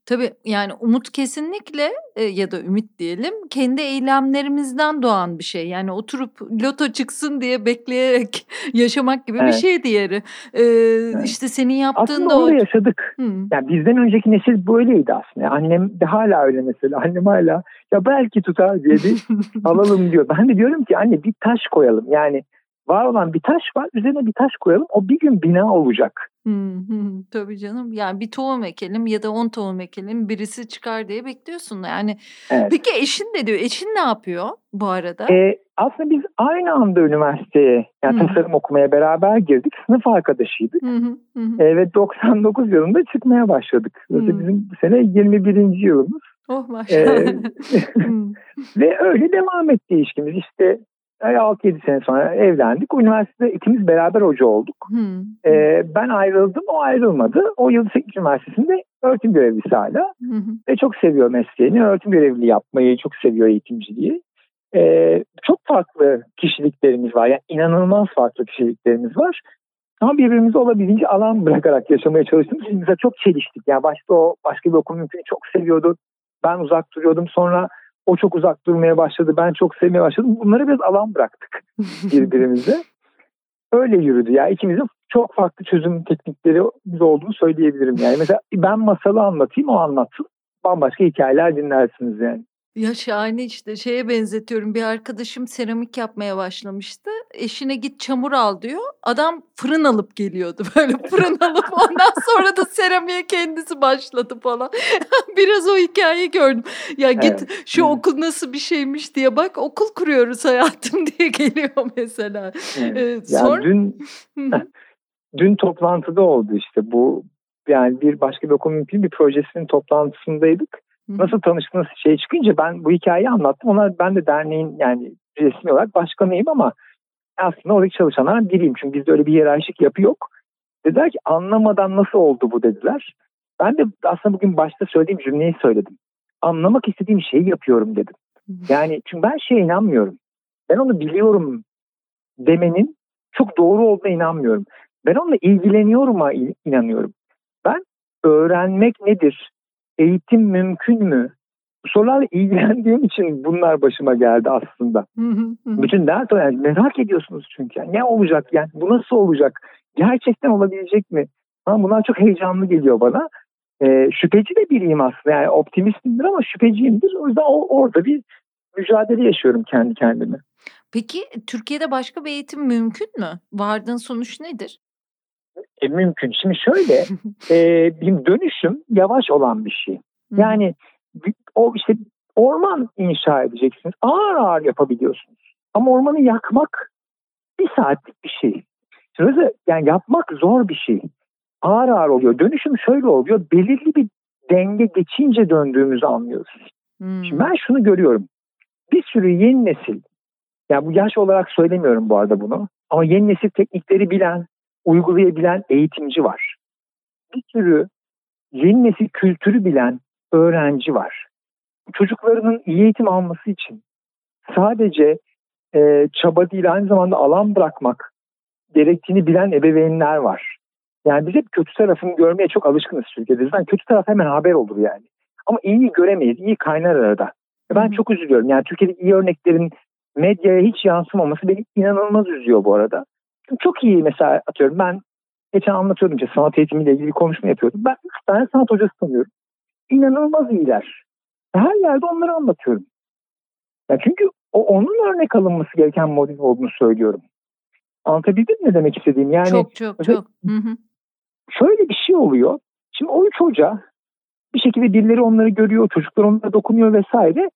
Tabii yani umut kesinlikle e, ya da ümit diyelim kendi eylemlerimizden doğan bir şey. Yani oturup loto çıksın diye bekleyerek yaşamak gibi evet. bir şey diğeri. Ee, evet. İşte senin yaptığın aslında da o. yaşadık. Hı. Yani bizden önceki nesil böyleydi aslında. Annem de hala öyle mesela. Annem hala ya belki tutar diye bir alalım diyor. Ben de diyorum ki anne bir taş koyalım. Yani var olan bir taş var üzerine bir taş koyalım o bir gün bina olacak. Hı hı, tabii canım. Yani bir tohum ekelim ya da on tohum ekelim birisi çıkar diye bekliyorsun. Yani evet. peki eşin ne diyor? Eşin ne yapıyor bu arada? Ee, aslında biz aynı anda üniversiteye yani hı. tasarım okumaya beraber girdik. Sınıf arkadaşıydık. Hı hı, hı. Ee, ve 99 yılında çıkmaya başladık. Hı. Bizim bu sene 21. yılımız. Oh maşallah. Ee, ve öyle devam etti ilişkimiz. İşte 6-7 sene sonra evlendik. Üniversitede ikimiz beraber hoca olduk. Hmm. Ee, ben ayrıldım, o ayrılmadı. O Yıldız Teknik Üniversitesi'nde öğretim görevlisi hala. Hmm. Ve çok seviyor mesleğini. Öğretim görevliliği yapmayı çok seviyor eğitimciliği. Ee, çok farklı kişiliklerimiz var. Yani inanılmaz farklı kişiliklerimiz var. Ama birbirimize olabildiğince alan bırakarak yaşamaya çalıştığımız için çok çeliştik. Yani başta o başka bir okul mümkün çok seviyordu. Ben uzak duruyordum. Sonra o çok uzak durmaya başladı. Ben çok sevmeye başladım. Bunları biraz alan bıraktık birbirimize. Öyle yürüdü. Ya yani ikimizin çok farklı çözüm teknikleri olduğunu söyleyebilirim. Yani mesela ben masalı anlatayım o anlatsın. Bambaşka hikayeler dinlersiniz yani. Ya şahane işte şeye benzetiyorum bir arkadaşım seramik yapmaya başlamıştı. Eşine git çamur al diyor. Adam fırın alıp geliyordu böyle fırın alıp ondan sonra da seramiğe kendisi başladı falan. Biraz o hikayeyi gördüm. Ya git evet. şu okul nasıl bir şeymiş diye bak okul kuruyoruz hayatım diye geliyor mesela. Evet. Ee, ya sonra... dün dün toplantıda oldu işte bu yani bir başka bir okul mümkün bir projesinin toplantısındaydık. Nasıl tanıştığınız şey çıkınca ben bu hikayeyi anlattım. Onlar ben de derneğin yani resmi olarak başkanıyım ama aslında oradaki çalışanlar biriyim. Çünkü bizde öyle bir hiyerarşik yapı yok. Dediler ki anlamadan nasıl oldu bu dediler. Ben de aslında bugün başta söylediğim cümleyi söyledim. Anlamak istediğim şeyi yapıyorum dedim. Yani çünkü ben şeye inanmıyorum. Ben onu biliyorum demenin çok doğru olduğuna inanmıyorum. Ben onunla ilgileniyorum'a inanıyorum. Ben öğrenmek nedir? Eğitim mümkün mü? Sorularla ilgilendiğim için bunlar başıma geldi aslında. Bütün dert o yani merak ediyorsunuz çünkü. Yani ne olacak yani bu nasıl olacak? Gerçekten olabilecek mi? Ha, bunlar çok heyecanlı geliyor bana. Ee, şüpheci de biriyim aslında. Yani optimistimdir ama şüpheciyimdir. O yüzden orada bir mücadele yaşıyorum kendi kendime. Peki Türkiye'de başka bir eğitim mümkün mü? Vardığın sonuç nedir? E, mümkün. Şimdi şöyle e, bir dönüşüm yavaş olan bir şey. Yani o işte orman inşa edeceksiniz. Ağır ağır yapabiliyorsunuz. Ama ormanı yakmak bir saatlik bir şey. Şimdi yani yapmak zor bir şey. Ağır ağır oluyor. Dönüşüm şöyle oluyor. Belirli bir denge geçince döndüğümüzü anlıyoruz. Hmm. Şimdi ben şunu görüyorum. Bir sürü yeni nesil, yani bu yaş olarak söylemiyorum bu arada bunu. Ama yeni nesil teknikleri bilen, uygulayabilen eğitimci var. Bir sürü yeni nesil kültürü bilen öğrenci var. Çocuklarının iyi eğitim alması için sadece e, çaba değil aynı zamanda alan bırakmak gerektiğini bilen ebeveynler var. Yani biz hep kötü tarafını görmeye çok alışkınız Türkiye'de. Zaten kötü taraf hemen haber olur yani. Ama iyi göremeyiz, iyi kaynar arada. Ben çok üzülüyorum. Yani Türkiye'deki iyi örneklerin medyaya hiç yansımaması beni inanılmaz üzüyor bu arada. Çok iyi mesela atıyorum ben geçen anlatıyordum işte sanat eğitimiyle ilgili konuşma yapıyordum. Ben üç tane sanat hocası tanıyorum. İnanılmaz iyiler. Her yerde onları anlatıyorum. Ya çünkü o onun örnek alınması gereken model olduğunu söylüyorum. Anlatabildim mi ne demek istediğim? Yani çok çok çok. Hı hı. Şöyle bir şey oluyor. Şimdi o üç hoca bir şekilde birileri onları görüyor, çocuklar onlara dokunuyor vesaire.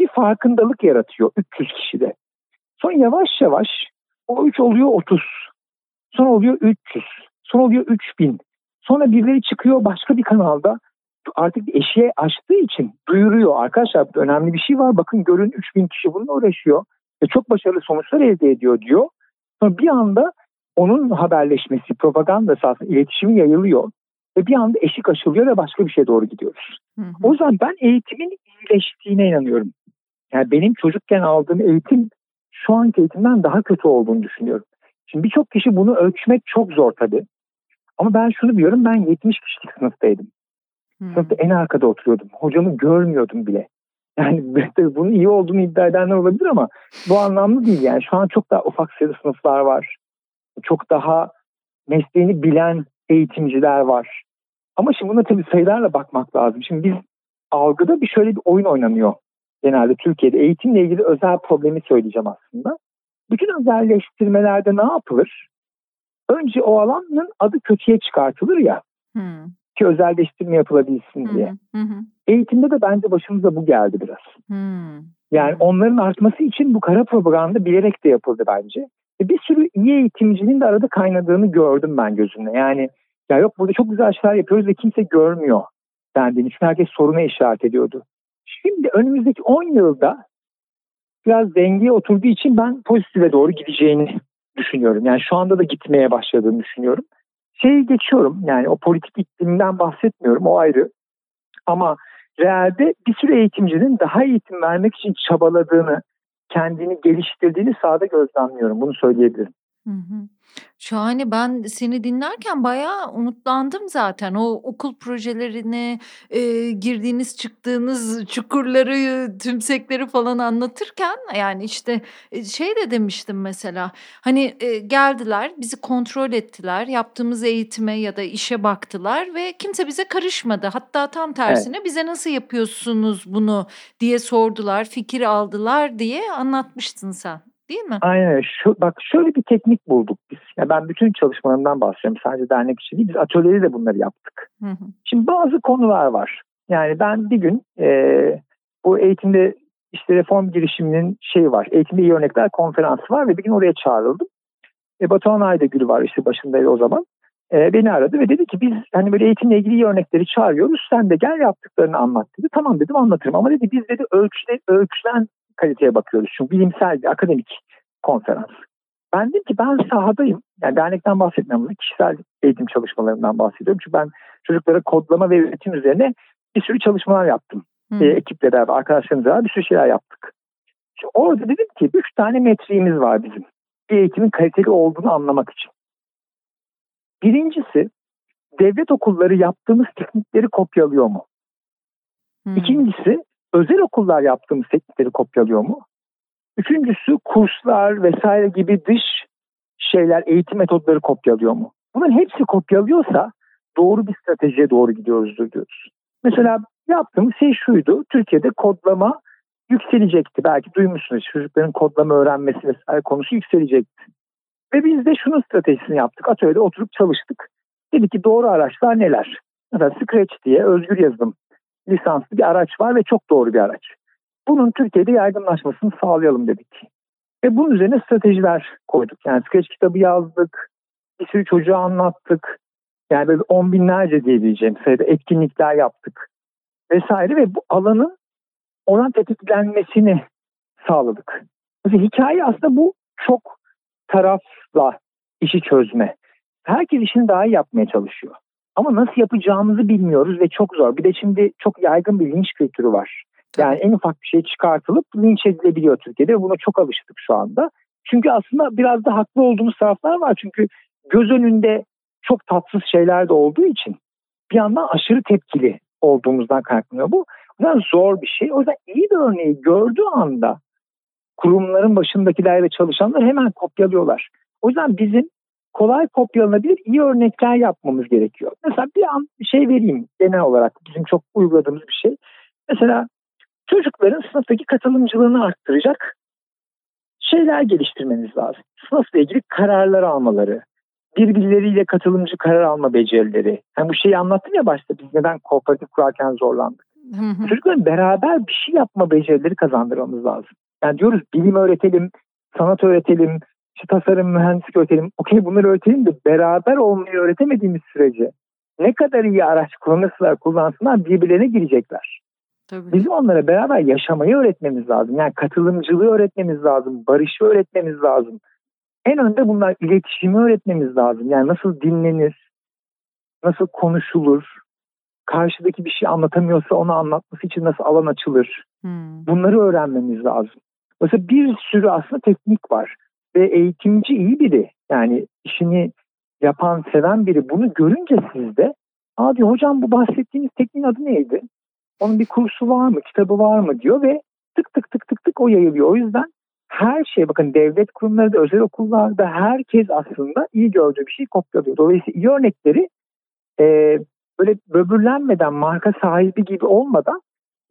bir farkındalık yaratıyor 300 kişide. Sonra yavaş yavaş o 3 oluyor 30. Sonra oluyor 300. Sonra oluyor 3000. Sonra birileri çıkıyor başka bir kanalda artık eşiğe açtığı için duyuruyor. Arkadaşlar önemli bir şey var. Bakın görün 3000 kişi bununla uğraşıyor ve çok başarılı sonuçlar elde ediyor diyor. Sonra bir anda onun haberleşmesi, propagandası aslında iletişimi yayılıyor. Ve bir anda eşik aşılıyor ve başka bir şeye doğru gidiyoruz. Hı hı. O yüzden ben eğitimin iyileştiğine inanıyorum. Yani benim çocukken aldığım eğitim şu anki eğitimden daha kötü olduğunu düşünüyorum. Şimdi birçok kişi bunu ölçmek çok zor tabii. Ama ben şunu biliyorum ben 70 kişilik sınıftaydım. Hmm. Sınıfta en arkada oturuyordum. Hocamı görmüyordum bile. Yani bunun iyi olduğunu iddia edenler olabilir ama bu anlamlı değil. Yani şu an çok daha ufak sayıda sınıflar var. Çok daha mesleğini bilen eğitimciler var. Ama şimdi buna tabii sayılarla bakmak lazım. Şimdi biz algıda bir şöyle bir oyun oynanıyor. Genelde Türkiye'de eğitimle ilgili özel problemi söyleyeceğim aslında. Bütün özelleştirmelerde ne yapılır? Önce o alanın adı kötüye çıkartılır ya. Hmm. Ki özelleştirme yapılabilsin diye. Hmm. Hmm. Eğitimde de bence başımıza bu geldi biraz. Hmm. Yani onların artması için bu kara propaganda bilerek de yapıldı bence. E bir sürü iyi eğitimcinin de arada kaynadığını gördüm ben gözümle. Yani ya yok burada çok güzel şeyler yapıyoruz ve kimse görmüyor dendiğini. Çünkü herkes soruna işaret ediyordu. Şimdi önümüzdeki 10 yılda biraz dengeye oturduğu için ben pozitife doğru gideceğini düşünüyorum. Yani şu anda da gitmeye başladığını düşünüyorum. Şeyi geçiyorum yani o politik ikliminden bahsetmiyorum o ayrı. Ama realde bir sürü eğitimcinin daha eğitim vermek için çabaladığını, kendini geliştirdiğini sahada gözlemliyorum. Bunu söyleyebilirim. Hı hı. Şahane. Ben seni dinlerken bayağı umutlandım zaten. O okul projelerini, eee, girdiğiniz çıktığınız çukurları, tümsekleri falan anlatırken yani, işte, şey de demiştim mesela, hani, eee, geldiler, bizi kontrol ettiler, yaptığımız eğitime ya da işe baktılar ve kimse bize karışmadı. Hatta tam tersine evet. "Bize nasıl yapıyorsunuz bunu?" diye sordular, fikir aldılar diye anlatmıştın sen. Değil mi? Aynen. Şu, bak şöyle bir teknik bulduk biz. Ya ben bütün çalışmalarımdan bahsediyorum. Sadece dernek için değil. Biz atölyede de bunları yaptık. Hı hı. Şimdi bazı konular var. Yani ben bir gün e, bu eğitimde işte reform girişiminin şeyi var. Eğitimde iyi örnekler konferansı var ve bir gün oraya çağrıldım. E, Batuhan Aydagül var işte başındaydı o zaman. E, beni aradı ve dedi ki biz hani böyle eğitimle ilgili iyi örnekleri çağırıyoruz. Sen de gel yaptıklarını anlat dedi. Tamam dedim anlatırım ama dedi biz dedi ölçüle, ölçülen kaliteye bakıyoruz. Çünkü bilimsel bir akademik konferans. Ben dedim ki ben sahadayım. Yani dernekten bahsetmiyorum. Kişisel eğitim çalışmalarından bahsediyorum. Çünkü ben çocuklara kodlama ve üretim üzerine bir sürü çalışmalar yaptım. Hmm. E, ekiple beraber, arkadaşlarımızla beraber bir sürü şeyler yaptık. Şimdi orada dedim ki üç tane metriğimiz var bizim. Bir eğitimin kaliteli olduğunu anlamak için. Birincisi devlet okulları yaptığımız teknikleri kopyalıyor mu? Hmm. İkincisi özel okullar yaptığımız teknikleri kopyalıyor mu? Üçüncüsü kurslar vesaire gibi dış şeyler, eğitim metodları kopyalıyor mu? Bunların hepsi kopyalıyorsa doğru bir stratejiye doğru gidiyoruzdur diyoruz. Mesela yaptığımız şey şuydu. Türkiye'de kodlama yükselecekti. Belki duymuşsunuz çocukların kodlama öğrenmesi vesaire konusu yükselecekti. Ve biz de şunun stratejisini yaptık. Atölyede oturup çalıştık. Dedik ki doğru araçlar neler? Mesela Scratch diye özgür yazılım lisanslı bir araç var ve çok doğru bir araç. Bunun Türkiye'de yaygınlaşmasını sağlayalım dedik. Ve bunun üzerine stratejiler koyduk. Yani Scratch kitabı yazdık, bir sürü çocuğa anlattık. Yani böyle on binlerce diyebileceğim sayıda etkinlikler yaptık vesaire ve bu alanın olan tetiklenmesini sağladık. Mesela hikaye aslında bu çok tarafla işi çözme. Herkes işini daha iyi yapmaya çalışıyor. Ama nasıl yapacağımızı bilmiyoruz ve çok zor. Bir de şimdi çok yaygın bir linç kültürü var. Yani en ufak bir şey çıkartılıp linç edilebiliyor Türkiye'de ve buna çok alıştık şu anda. Çünkü aslında biraz da haklı olduğumuz taraflar var. Çünkü göz önünde çok tatsız şeyler de olduğu için bir yandan aşırı tepkili olduğumuzdan kaynaklanıyor bu. O yüzden zor bir şey. O yüzden iyi bir örneği gördüğü anda kurumların başındakiler ve çalışanlar hemen kopyalıyorlar. O yüzden bizim kolay kopyalanabilir iyi örnekler yapmamız gerekiyor. Mesela bir an bir şey vereyim genel olarak bizim çok uyguladığımız bir şey. Mesela çocukların sınıftaki katılımcılığını arttıracak şeyler geliştirmeniz lazım. Sınıfla ilgili kararlar almaları, birbirleriyle katılımcı karar alma becerileri. Yani bu şeyi anlattım ya başta biz neden kooperatif kurarken zorlandık. Çocukların beraber bir şey yapma becerileri kazandırmamız lazım. Yani diyoruz bilim öğretelim, sanat öğretelim, işte tasarım, mühendislik öğretelim. Okey bunları öğretelim de beraber olmayı öğretemediğimiz sürece ne kadar iyi araç kullanırsalar kullansınlar birbirlerine girecekler. Tabii. Bizim onlara beraber yaşamayı öğretmemiz lazım. Yani katılımcılığı öğretmemiz lazım, barışı öğretmemiz lazım. En önde bunlar iletişimi öğretmemiz lazım. Yani nasıl dinlenir, nasıl konuşulur, karşıdaki bir şey anlatamıyorsa onu anlatması için nasıl alan açılır. Hmm. Bunları öğrenmemiz lazım. Mesela bir sürü aslında teknik var ve eğitimci iyi biri. Yani işini yapan, seven biri bunu görünce sizde diyor hocam bu bahsettiğiniz tekniğin adı neydi? Onun bir kursu var mı, kitabı var mı diyor ve tık tık tık tık tık o yayılıyor. O yüzden her şey bakın devlet kurumları özel okullarda herkes aslında iyi gördüğü bir şey kopyalıyor. Dolayısıyla iyi örnekleri e, böyle böbürlenmeden marka sahibi gibi olmadan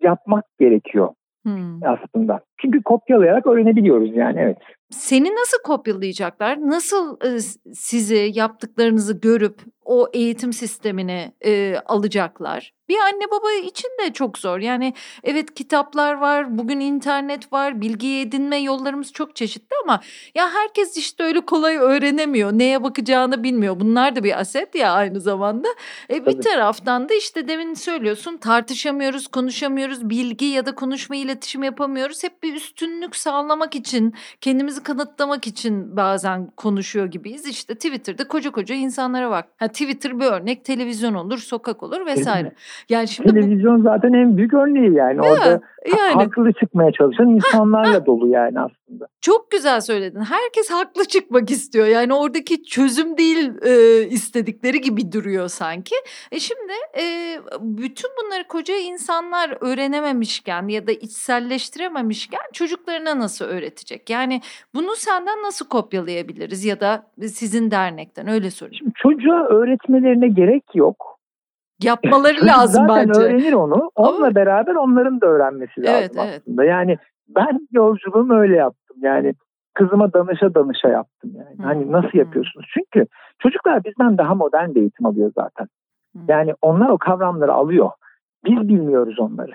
yapmak gerekiyor hmm. aslında. Çünkü kopyalayarak öğrenebiliyoruz yani evet. Seni nasıl kopyalayacaklar? Nasıl e, sizi yaptıklarınızı görüp o eğitim sistemini e, alacaklar? Bir anne baba için de çok zor. Yani evet kitaplar var, bugün internet var, bilgi edinme yollarımız çok çeşitli ama ya herkes işte öyle kolay öğrenemiyor. Neye bakacağını bilmiyor. Bunlar da bir aset ya aynı zamanda. E, bir taraftan da işte demin söylüyorsun tartışamıyoruz, konuşamıyoruz, bilgi ya da konuşma iletişim yapamıyoruz. Hep bir üstünlük sağlamak için, kendimizi kanıtlamak için bazen konuşuyor gibiyiz. İşte Twitter'da koca koca insanlara bak. Ha, Twitter bir örnek, televizyon olur, sokak olur vesaire. Yani şimdi televizyon bu... zaten en büyük örneği yani. Ya, Orada yani. haklı çıkmaya çalışan insanlarla dolu yani aslında. Çok güzel söyledin. Herkes haklı çıkmak istiyor. Yani oradaki çözüm değil e, istedikleri gibi duruyor sanki. E şimdi e, bütün bunları koca insanlar öğrenememişken ya da içselleştirememişken çocuklarına nasıl öğretecek? Yani bunu senden nasıl kopyalayabiliriz ya da sizin dernekten öyle sorayım. Şimdi çocuğa öğretmelerine gerek yok. Yapmaları lazım zaten bence. öğrenir onu. Onunla Ama... beraber onların da öğrenmesi lazım evet, aslında. Evet. Yani ben yolculuğumu öyle yaptım. Yani kızıma danışa danışa yaptım yani. Hmm. Hani nasıl yapıyorsunuz? Çünkü çocuklar bizden daha modern bir eğitim alıyor zaten. Hmm. Yani onlar o kavramları alıyor. Biz bilmiyoruz onları.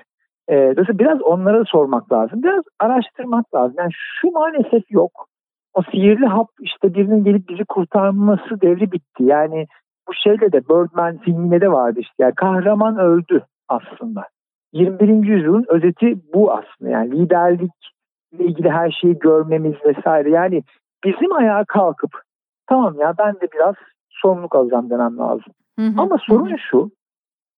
Ee, dolayısıyla biraz onlara sormak lazım. Biraz araştırmak lazım. Yani şu maalesef yok. O sihirli hap işte birinin gelip bizi kurtarması devri bitti. Yani bu şeyle de Birdman filminde de vardı işte. Yani kahraman öldü aslında. 21. yüzyılın özeti bu aslında. Yani liderlikle ilgili her şeyi görmemiz vesaire. Yani bizim ayağa kalkıp tamam ya ben de biraz sorumluluk alacağım demem lazım. Hı hı, Ama sorun hı. şu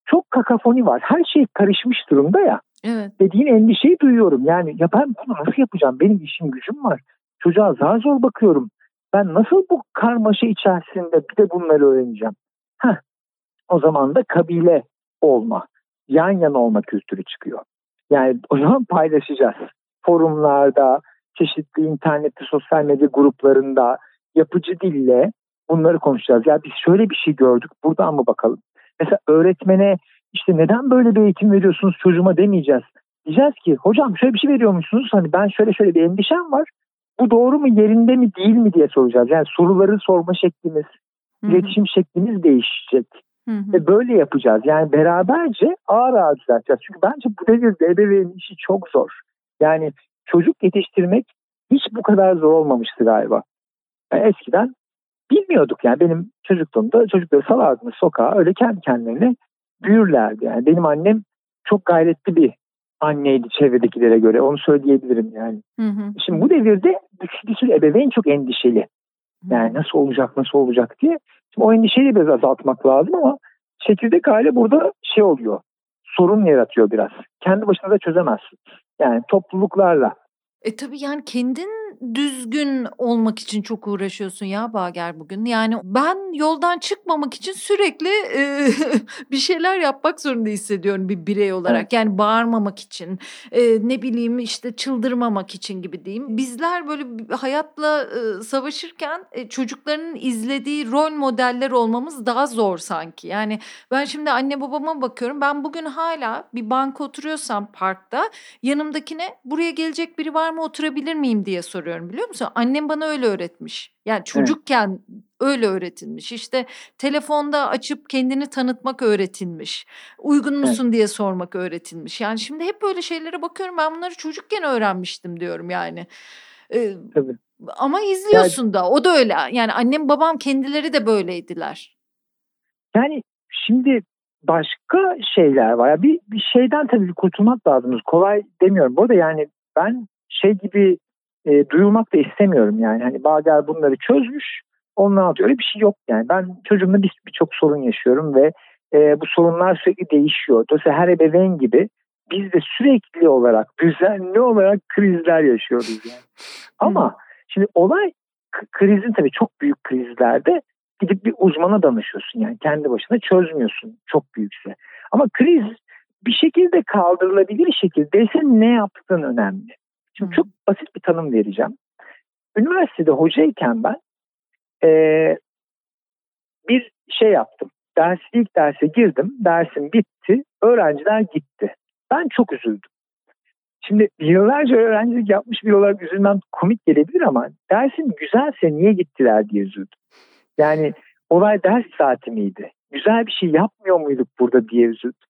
çok kakafoni var. Her şey karışmış durumda ya. Evet. Dediğin endişeyi duyuyorum. Yani ya ben bunu nasıl yapacağım? Benim işim gücüm var. Çocuğa zar zor bakıyorum. Ben nasıl bu karmaşa içerisinde bir de bunları öğreneceğim? Heh, o zaman da kabile olma, yan yana olma kültürü çıkıyor. Yani o zaman paylaşacağız. Forumlarda, çeşitli internette, sosyal medya gruplarında yapıcı dille bunları konuşacağız. Ya biz şöyle bir şey gördük, buradan mı bakalım? Mesela öğretmene işte neden böyle bir eğitim veriyorsunuz çocuğuma demeyeceğiz. Diyeceğiz ki hocam şöyle bir şey veriyormuşsunuz hani ben şöyle şöyle bir endişem var. Bu doğru mu yerinde mi değil mi diye soracağız. Yani soruları sorma şeklimiz, Hı-hı. iletişim şeklimiz değişecek. Hı-hı. Ve böyle yapacağız. Yani beraberce ağır ağır düzelteceğiz. Çünkü bence bu devirde ebeveyn işi çok zor. Yani çocuk yetiştirmek hiç bu kadar zor olmamıştı galiba. Yani eskiden bilmiyorduk yani benim çocukluğumda çocukları salardınız sokağa öyle kendi kendilerine büyürlerdi. Yani benim annem çok gayretli bir anneydi çevredekilere göre onu söyleyebilirim yani. Hı hı. Şimdi bu devirde bir sürü ebeveyn çok endişeli. Yani nasıl olacak nasıl olacak diye. Şimdi o endişeyi biraz azaltmak lazım ama çekirdek aile burada şey oluyor. Sorun yaratıyor biraz. Kendi başına da çözemezsiniz. Yani topluluklarla. E tabii yani kendin düzgün olmak için çok uğraşıyorsun ya Bager bugün. Yani ben yoldan çıkmamak için sürekli e, bir şeyler yapmak zorunda hissediyorum bir birey olarak. Yani bağırmamak için, e, ne bileyim işte çıldırmamak için gibi diyeyim. Bizler böyle hayatla e, savaşırken e, çocukların izlediği rol modeller olmamız daha zor sanki. Yani ben şimdi anne babama bakıyorum. Ben bugün hala bir banka oturuyorsam parkta yanımdakine buraya gelecek biri var mı oturabilir miyim diye soruyorum biliyor musun? Annem bana öyle öğretmiş. Yani çocukken evet. öyle öğretilmiş. İşte telefonda açıp kendini tanıtmak öğretilmiş. Uygun musun evet. diye sormak öğretilmiş. Yani şimdi hep böyle şeylere bakıyorum ben bunları çocukken öğrenmiştim diyorum yani. Ee, Tabii. Ama izliyorsun yani, da o da öyle. Yani annem babam kendileri de böyleydiler. Yani şimdi başka şeyler var. Yani bir, bir şeyden tabii kurtulmak lazım. Kolay demiyorum. Bu arada yani ben şey gibi e, duyulmak da istemiyorum yani. Hani Bager bunları çözmüş. Ondan anlatıyor. Öyle bir şey yok yani. Ben çocuğumla birçok bir sorun yaşıyorum ve e, bu sorunlar sürekli değişiyor. Dolayısıyla her ebeveyn gibi biz de sürekli olarak düzenli olarak krizler yaşıyoruz yani. Ama şimdi olay krizin tabii çok büyük krizlerde gidip bir uzmana danışıyorsun yani kendi başına çözmüyorsun çok büyükse. Ama kriz bir şekilde kaldırılabilir şekildeyse ne yaptığın önemli. Şimdi çok basit bir tanım vereceğim. Üniversitede hocayken ben e, bir şey yaptım. Ders ilk derse girdim. Dersim bitti. Öğrenciler gitti. Ben çok üzüldüm. Şimdi yıllarca öğrencilik yapmış bir olarak üzülmem komik gelebilir ama dersin güzelse niye gittiler diye üzüldüm. Yani olay ders saati miydi? Güzel bir şey yapmıyor muyduk burada diye üzüldüm.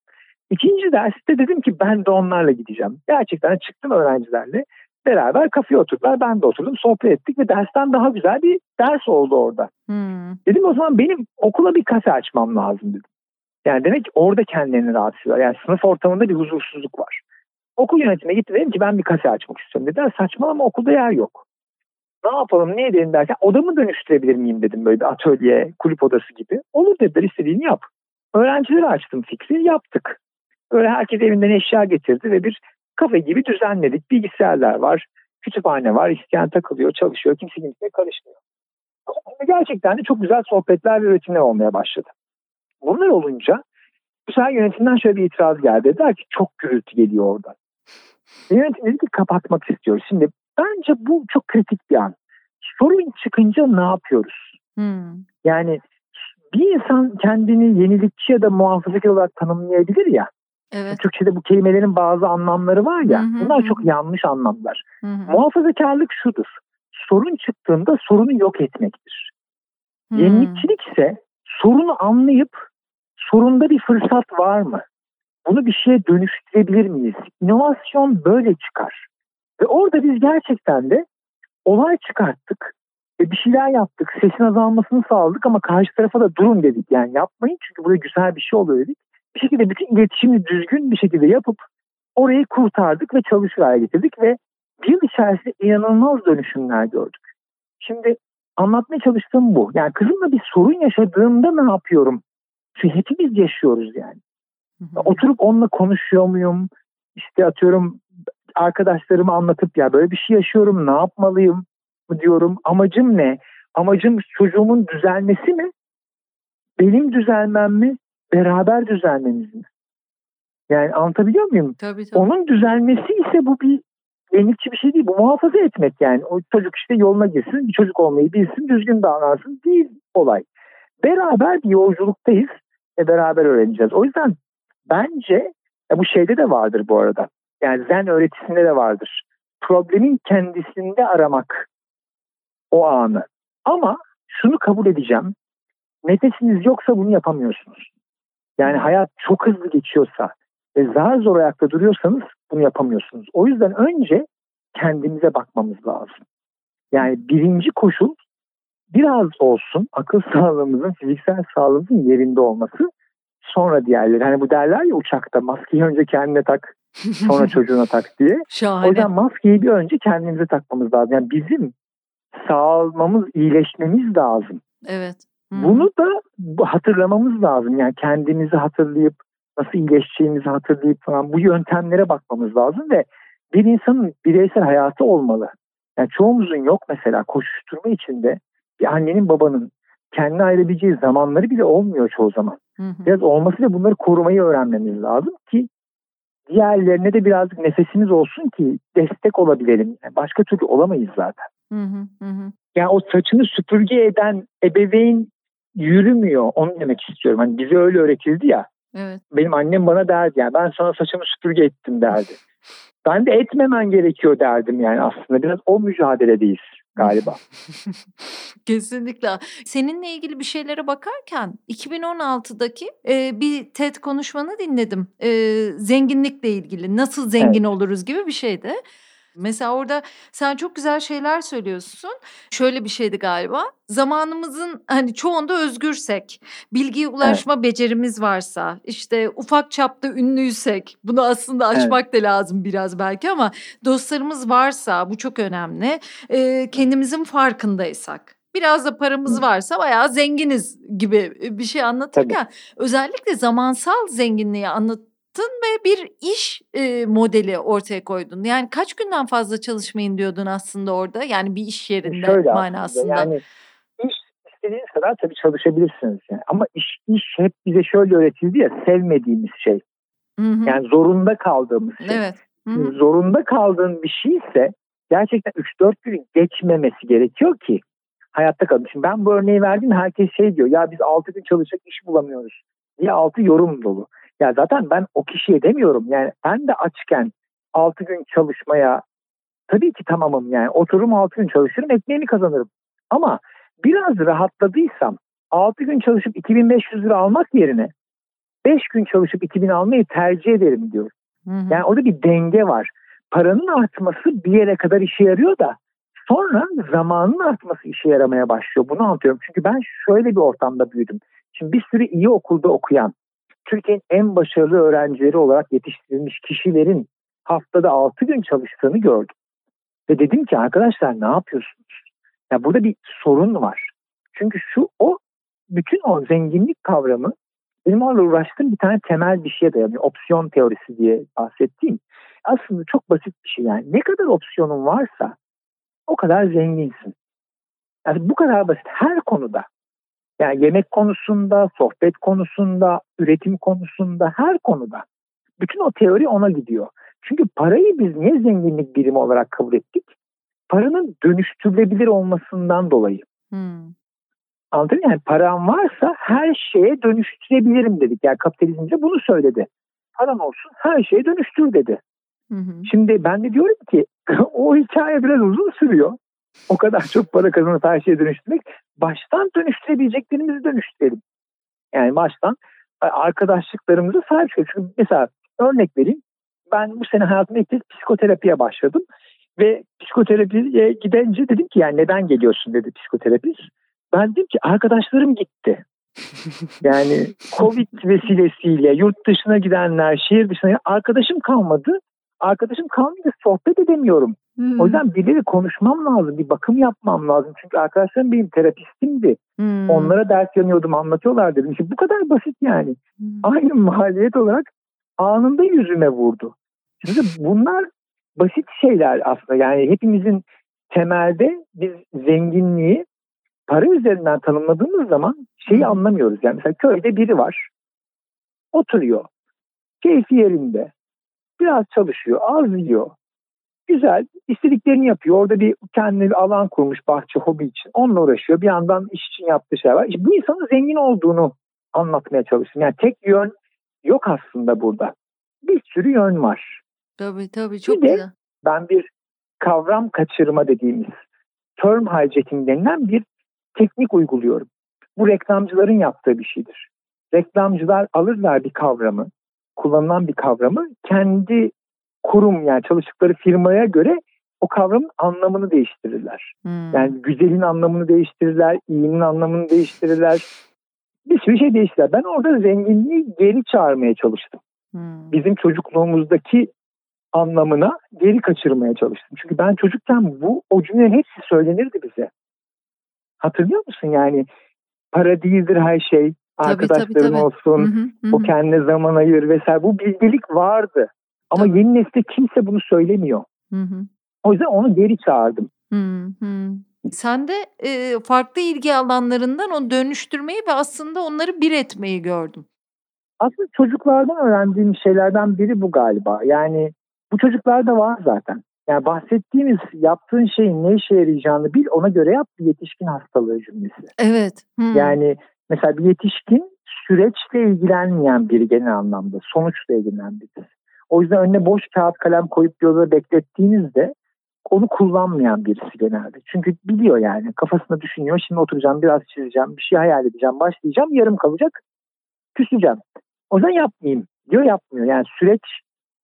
İkinci derste dedim ki ben de onlarla gideceğim. Gerçekten çıktım öğrencilerle. Beraber kafeye oturdular. Ben de oturdum. Sohbet ettik ve dersten daha güzel bir ders oldu orada. Hmm. Dedim o zaman benim okula bir kase açmam lazım dedim. Yani demek ki orada kendilerini rahatsız ediyorlar. Yani sınıf ortamında bir huzursuzluk var. Okul yönetimine gitti dedim ki ben bir kase açmak istiyorum dediler. Saçmalama okulda yer yok. Ne yapalım ne edelim derken odamı dönüştürebilir miyim dedim böyle bir atölye, kulüp odası gibi. Olur dediler istediğini yap. Öğrencileri açtım fikri yaptık. Böyle herkes evinden eşya getirdi ve bir kafe gibi düzenledik. Bilgisayarlar var, kütüphane var, isteyen takılıyor, çalışıyor, kimse kimseye karışmıyor. Gerçekten de çok güzel sohbetler ve üretimler olmaya başladı. Bunlar olunca bu sefer yönetimden şöyle bir itiraz geldi. Dediler ki çok gürültü geliyor orada. Yönetim dedi ki kapatmak istiyoruz. Şimdi bence bu çok kritik bir an. Sorun çıkınca ne yapıyoruz? Hmm. Yani bir insan kendini yenilikçi ya da muhafazakar olarak tanımlayabilir ya. Evet. Türkçe'de bu kelimelerin bazı anlamları var ya. Hı hı, bunlar çok yanlış anlamlar. Hı hı. Muhafazakarlık şudur. Sorun çıktığında sorunu yok etmektir. Hı. Yenilikçilik ise sorunu anlayıp sorunda bir fırsat var mı? Bunu bir şeye dönüştürebilir miyiz? İnovasyon böyle çıkar. Ve orada biz gerçekten de olay çıkarttık. Ve bir şeyler yaptık. Sesin azalmasını sağladık ama karşı tarafa da durun dedik. Yani yapmayın çünkü buraya güzel bir şey oluyor dedik bir şekilde bütün iletişimi düzgün bir şekilde yapıp orayı kurtardık ve çalışır hale getirdik ve bir yıl içerisinde inanılmaz dönüşümler gördük. Şimdi anlatmaya çalıştığım bu. Yani kızımla bir sorun yaşadığımda ne yapıyorum? Çünkü hepimiz yaşıyoruz yani. Hı hı. Oturup onunla konuşuyor muyum? İşte atıyorum arkadaşlarıma anlatıp ya böyle bir şey yaşıyorum ne yapmalıyım diyorum. Amacım ne? Amacım çocuğumun düzelmesi mi? Benim düzelmem mi? Beraber düzenlememiz mi? Yani anlatabiliyor muyum? Tabii, tabii. Onun düzelmesi ise bu bir yenilikçi bir şey değil. Bu muhafaza etmek yani. O çocuk işte yoluna girsin, bir çocuk olmayı bilsin, düzgün davransın değil olay. Beraber bir yolculuktayız ve beraber öğreneceğiz. O yüzden bence bu şeyde de vardır bu arada. Yani zen öğretisinde de vardır. Problemin kendisinde aramak o anı. Ama şunu kabul edeceğim. Nefesiniz yoksa bunu yapamıyorsunuz. Yani hayat çok hızlı geçiyorsa ve zar zor ayakta duruyorsanız bunu yapamıyorsunuz. O yüzden önce kendimize bakmamız lazım. Yani birinci koşul biraz olsun akıl sağlığımızın, fiziksel sağlığımızın yerinde olması. Sonra diğerleri. Hani bu derler ya uçakta maskeyi önce kendine tak sonra çocuğuna tak diye. Şahane. O yüzden maskeyi bir önce kendimize takmamız lazım. Yani bizim sağlamamız, iyileşmemiz lazım. Evet. Bunu da hatırlamamız lazım. Yani kendimizi hatırlayıp nasıl iyileşeceğimizi hatırlayıp falan bu yöntemlere bakmamız lazım ve bir insanın bireysel hayatı olmalı. Yani çoğumuzun yok mesela koşuşturma içinde bir annenin babanın kendine ayırabileceği zamanları bile olmuyor çoğu zaman. Hı hı. Biraz olması ve bunları korumayı öğrenmemiz lazım ki diğerlerine de birazcık nefesimiz olsun ki destek olabilelim. Yani başka türlü olamayız zaten. Hı hı hı. Yani o saçını süpürge eden ebeveyn yürümüyor. Onu demek istiyorum. Hani bize öyle öğretildi ya. Evet. Benim annem bana derdi yani ben sana saçımı süpürge ettim derdi. ben de etmemen gerekiyor derdim yani aslında. Biraz o mücadeledeyiz galiba. Kesinlikle. Seninle ilgili bir şeylere bakarken 2016'daki e, bir TED konuşmanı dinledim. E, zenginlikle ilgili nasıl zengin evet. oluruz gibi bir şeydi. Mesela orada sen çok güzel şeyler söylüyorsun. Şöyle bir şeydi galiba. Zamanımızın hani çoğunda özgürsek, bilgiye ulaşma evet. becerimiz varsa, işte ufak çapta ünlüysek, bunu aslında açmak evet. da lazım biraz belki ama dostlarımız varsa bu çok önemli. Ee, kendimizin farkındaysak biraz da paramız varsa bayağı zenginiz gibi bir şey anlatırken Tabii. özellikle zamansal zenginliği anlat ve bir iş e, modeli ortaya koydun. Yani kaç günden fazla çalışmayın diyordun aslında orada. Yani bir iş yerinde Şöyle manasında. Yani iş istediğiniz kadar tabii çalışabilirsiniz. Yani. Ama iş, iş hep bize şöyle öğretildi ya sevmediğimiz şey. Hı hı. Yani zorunda kaldığımız şey. Evet. Zorunda kaldığın bir şey ise gerçekten 3-4 gün geçmemesi gerekiyor ki hayatta kalın. Şimdi ben bu örneği verdim herkes şey diyor ya biz 6 gün çalışacak iş bulamıyoruz diye altı yorum dolu. Ya zaten ben o kişiye demiyorum. Yani ben de açken 6 gün çalışmaya tabii ki tamamım yani. Otururum 6 gün çalışırım ekmeğimi kazanırım. Ama biraz rahatladıysam 6 gün çalışıp 2500 lira almak yerine 5 gün çalışıp 2000 almayı tercih ederim diyor. Hı hı. Yani orada bir denge var. Paranın artması bir yere kadar işe yarıyor da sonra zamanın artması işe yaramaya başlıyor. Bunu anlatıyorum. Çünkü ben şöyle bir ortamda büyüdüm. Şimdi bir sürü iyi okulda okuyan, Türkiye'nin en başarılı öğrencileri olarak yetiştirilmiş kişilerin haftada 6 gün çalıştığını gördüm. Ve dedim ki arkadaşlar ne yapıyorsunuz? Ya burada bir sorun var. Çünkü şu o bütün o zenginlik kavramı benim orada uğraştığım bir tane temel bir şeye dayanıyor. Opsiyon teorisi diye bahsettiğim. Aslında çok basit bir şey yani. Ne kadar opsiyonun varsa o kadar zenginsin. Yani bu kadar basit her konuda. Yani yemek konusunda, sohbet konusunda, üretim konusunda, her konuda. Bütün o teori ona gidiyor. Çünkü parayı biz niye zenginlik birimi olarak kabul ettik? Paranın dönüştürülebilir olmasından dolayı. Hmm. Anladın mı? Yani param varsa her şeye dönüştürebilirim dedik. Yani kapitalizmce bunu söyledi. Paran olsun her şeye dönüştür dedi. Hı Şimdi ben de diyorum ki o hikaye biraz uzun sürüyor. O kadar çok para kazanıp her şeye dönüştürmek baştan dönüştürebileceklerimizi dönüştürelim. Yani baştan e, arkadaşlıklarımızı sahip çıkalım. Çünkü mesela örnek vereyim. Ben bu sene hayatımda ilk kez psikoterapiye başladım. Ve psikoterapiye gidince dedim ki yani neden geliyorsun dedi psikoterapist. Ben dedim ki arkadaşlarım gitti. yani Covid vesilesiyle yurt dışına gidenler, şehir dışına arkadaşım kalmadı. Arkadaşım kalmadı sohbet edemiyorum. Hmm. O yüzden birileri konuşmam lazım, bir bakım yapmam lazım. Çünkü arkadaşlarım benim terapistimdi. Hmm. Onlara ders yanıyordum, anlatıyorlar dedim. İşte bu kadar basit yani. Hmm. Aynı maliyet olarak anında yüzüme vurdu. Şimdi bunlar basit şeyler aslında. Yani hepimizin temelde biz zenginliği para üzerinden tanımladığımız zaman şeyi hmm. anlamıyoruz. Yani mesela köyde biri var. Oturuyor. Keyfi yerinde. Biraz çalışıyor, az yiyor Güzel. istediklerini yapıyor. Orada bir kendine bir alan kurmuş bahçe hobi için. Onunla uğraşıyor. Bir yandan iş için yaptığı şey var. İşte bu insanın zengin olduğunu anlatmaya çalıştım. Yani tek yön yok aslında burada. Bir sürü yön var. Tabii tabii çok bir güzel. De ben bir kavram kaçırma dediğimiz term hijacking denilen bir teknik uyguluyorum. Bu reklamcıların yaptığı bir şeydir. Reklamcılar alırlar bir kavramı, kullanılan bir kavramı kendi kurum yani çalıştıkları firmaya göre o kavramın anlamını değiştirirler. Hmm. Yani güzelin anlamını değiştirirler, iyinin anlamını değiştirirler. Bir sürü şey değiştirirler. Ben orada zenginliği geri çağırmaya çalıştım. Hmm. Bizim çocukluğumuzdaki anlamına geri kaçırmaya çalıştım. Çünkü ben çocukken bu o cümlenin hepsi söylenirdi bize. Hatırlıyor musun yani para değildir her şey, tabii, arkadaşların tabii, tabii. olsun, hı hı, hı. o kendine zaman ayır vesaire. Bu bilgelik vardı. Ama Tabii. yeni nesilde kimse bunu söylemiyor. Hı hı. O yüzden onu geri çağırdım. Hı hı. Sen de e, farklı ilgi alanlarından onu dönüştürmeyi ve aslında onları bir etmeyi gördüm. Aslında çocuklardan öğrendiğim şeylerden biri bu galiba. Yani bu çocuklarda var zaten. Yani bahsettiğimiz yaptığın şeyin ne işe yarayacağını bil ona göre yap bir yetişkin hastalığı cümlesi. Evet. Hmm. Yani mesela bir yetişkin süreçle ilgilenmeyen biri genel anlamda sonuçla ilgilenen biri. O yüzden önüne boş kağıt kalem koyup yolda beklettiğinizde onu kullanmayan birisi genelde. Çünkü biliyor yani kafasında düşünüyor. Şimdi oturacağım biraz çizeceğim bir şey hayal edeceğim başlayacağım yarım kalacak küseceğim. O yüzden yapmayayım diyor yapmıyor. Yani süreç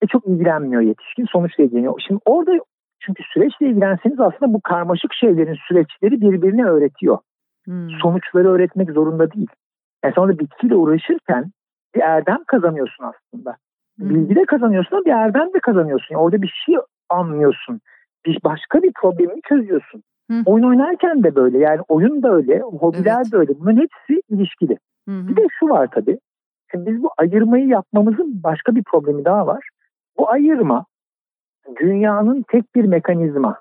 e, çok ilgilenmiyor yetişkin sonuçla ilgileniyor. Şimdi orada çünkü süreçle ilgilenseniz aslında bu karmaşık şeylerin süreçleri birbirine öğretiyor. Hmm. Sonuçları öğretmek zorunda değil. Yani sonra bitkiyle uğraşırken bir erdem kazanıyorsun aslında. Hmm. Bilgi de kazanıyorsun ama bir erdem de kazanıyorsun. Yani orada bir şey anlıyorsun. Bir başka bir problemi çözüyorsun. Hı. Oyun oynarken de böyle yani oyun da öyle, hobiler evet. de öyle. Bunların hepsi ilişkili. Hı. Bir de şu var tabii. Şimdi biz bu ayırmayı yapmamızın başka bir problemi daha var. Bu ayırma dünyanın tek bir mekanizma,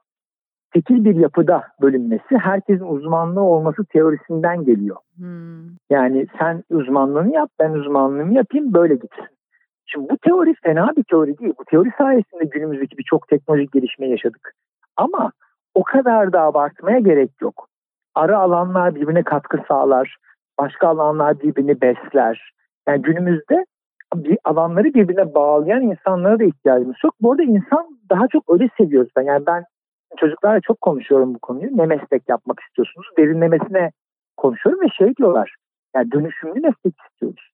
tekil bir yapıda bölünmesi herkesin uzmanlığı olması teorisinden geliyor. Hmm. Yani sen uzmanlığını yap, ben uzmanlığımı yapayım böyle gitsin. Şimdi bu teori fena bir teori değil. Bu teori sayesinde günümüzdeki birçok teknolojik gelişme yaşadık. Ama o kadar da abartmaya gerek yok. Ara alanlar birbirine katkı sağlar. Başka alanlar birbirini besler. Yani günümüzde bir alanları birbirine bağlayan insanlara da ihtiyacımız yok. Bu arada insan daha çok öyle seviyoruz. Ben. Yani ben çocuklarla çok konuşuyorum bu konuyu. Ne meslek yapmak istiyorsunuz? Derinlemesine konuşuyorum ve şey diyorlar. Yani dönüşümlü meslek istiyoruz.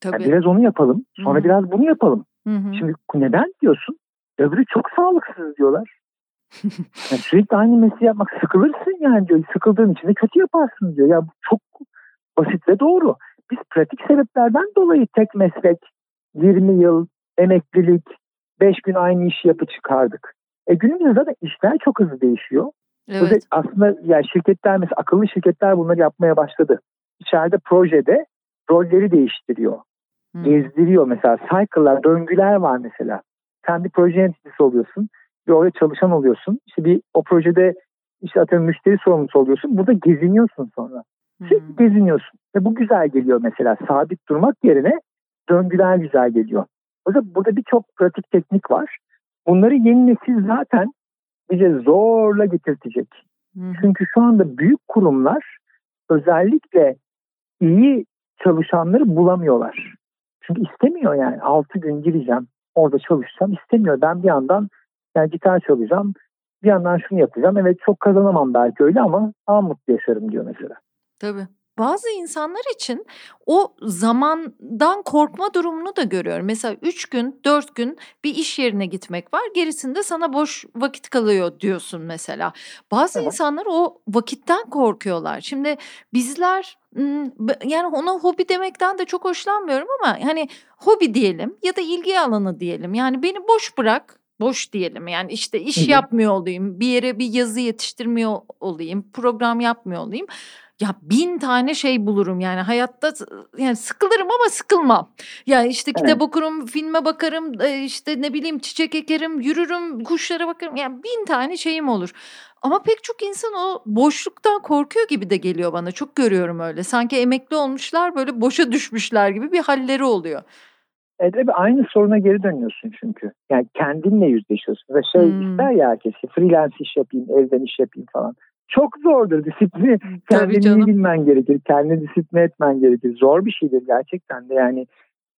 Tabii. Yani biraz onu yapalım. Sonra Hı-hı. biraz bunu yapalım. Hı-hı. Şimdi neden diyorsun? Öbürü çok sağlıksız diyorlar. yani sürekli aynı mesleği yapmak sıkılırsın yani diyor. Sıkıldığın için de kötü yaparsın diyor. Ya bu çok basit ve doğru. Biz pratik sebeplerden dolayı tek meslek, 20 yıl, emeklilik, 5 gün aynı işi yapı çıkardık. E günümüzde zaten işler çok hızlı değişiyor. Evet. Aslında yani şirketler mesela akıllı şirketler bunları yapmaya başladı. İçeride projede rolleri değiştiriyor. Hmm. Gezdiriyor mesela cycle'lar, döngüler var mesela. Sen bir proje yöneticisi oluyorsun. Bir oraya çalışan oluyorsun. İşte bir o projede işte atıyorum müşteri sorumlusu oluyorsun. Burada geziniyorsun sonra. Sürekli hmm. geziniyorsun. Ve bu güzel geliyor mesela. Sabit durmak yerine döngüler güzel geliyor. O yüzden burada birçok pratik teknik var. Bunları yeni nesil zaten bize zorla getirtecek. Hmm. Çünkü şu anda büyük kurumlar özellikle iyi çalışanları bulamıyorlar. Çünkü istemiyor yani. 6 gün gireceğim, orada çalışacağım. istemiyor. Ben bir yandan yani gitar çalacağım, bir yandan şunu yapacağım. Evet çok kazanamam belki öyle ama daha mutlu yaşarım diyor mesela. Tabii. Bazı insanlar için o zamandan korkma durumunu da görüyorum. Mesela üç gün, dört gün bir iş yerine gitmek var. Gerisinde sana boş vakit kalıyor diyorsun mesela. Bazı evet. insanlar o vakitten korkuyorlar. Şimdi bizler yani ona hobi demekten de çok hoşlanmıyorum ama hani hobi diyelim ya da ilgi alanı diyelim. Yani beni boş bırak boş diyelim yani işte iş yapmıyor olayım bir yere bir yazı yetiştirmiyor olayım program yapmıyor olayım ya bin tane şey bulurum yani hayatta yani sıkılırım ama sıkılmam. Yani işte kitap evet. okurum, filme bakarım, işte ne bileyim çiçek ekerim, yürürüm, kuşlara bakarım. Yani bin tane şeyim olur. Ama pek çok insan o boşluktan korkuyor gibi de geliyor bana. Çok görüyorum öyle. Sanki emekli olmuşlar böyle boşa düşmüşler gibi bir halleri oluyor. Evet aynı soruna geri dönüyorsun çünkü. Yani kendinle yüzleşiyorsun. Ve şey hmm. ister ya herkes freelance iş yapayım, evden iş yapayım falan çok zordur disiplini kendini iyi bilmen gerekir kendini disipline etmen gerekir zor bir şeydir gerçekten de yani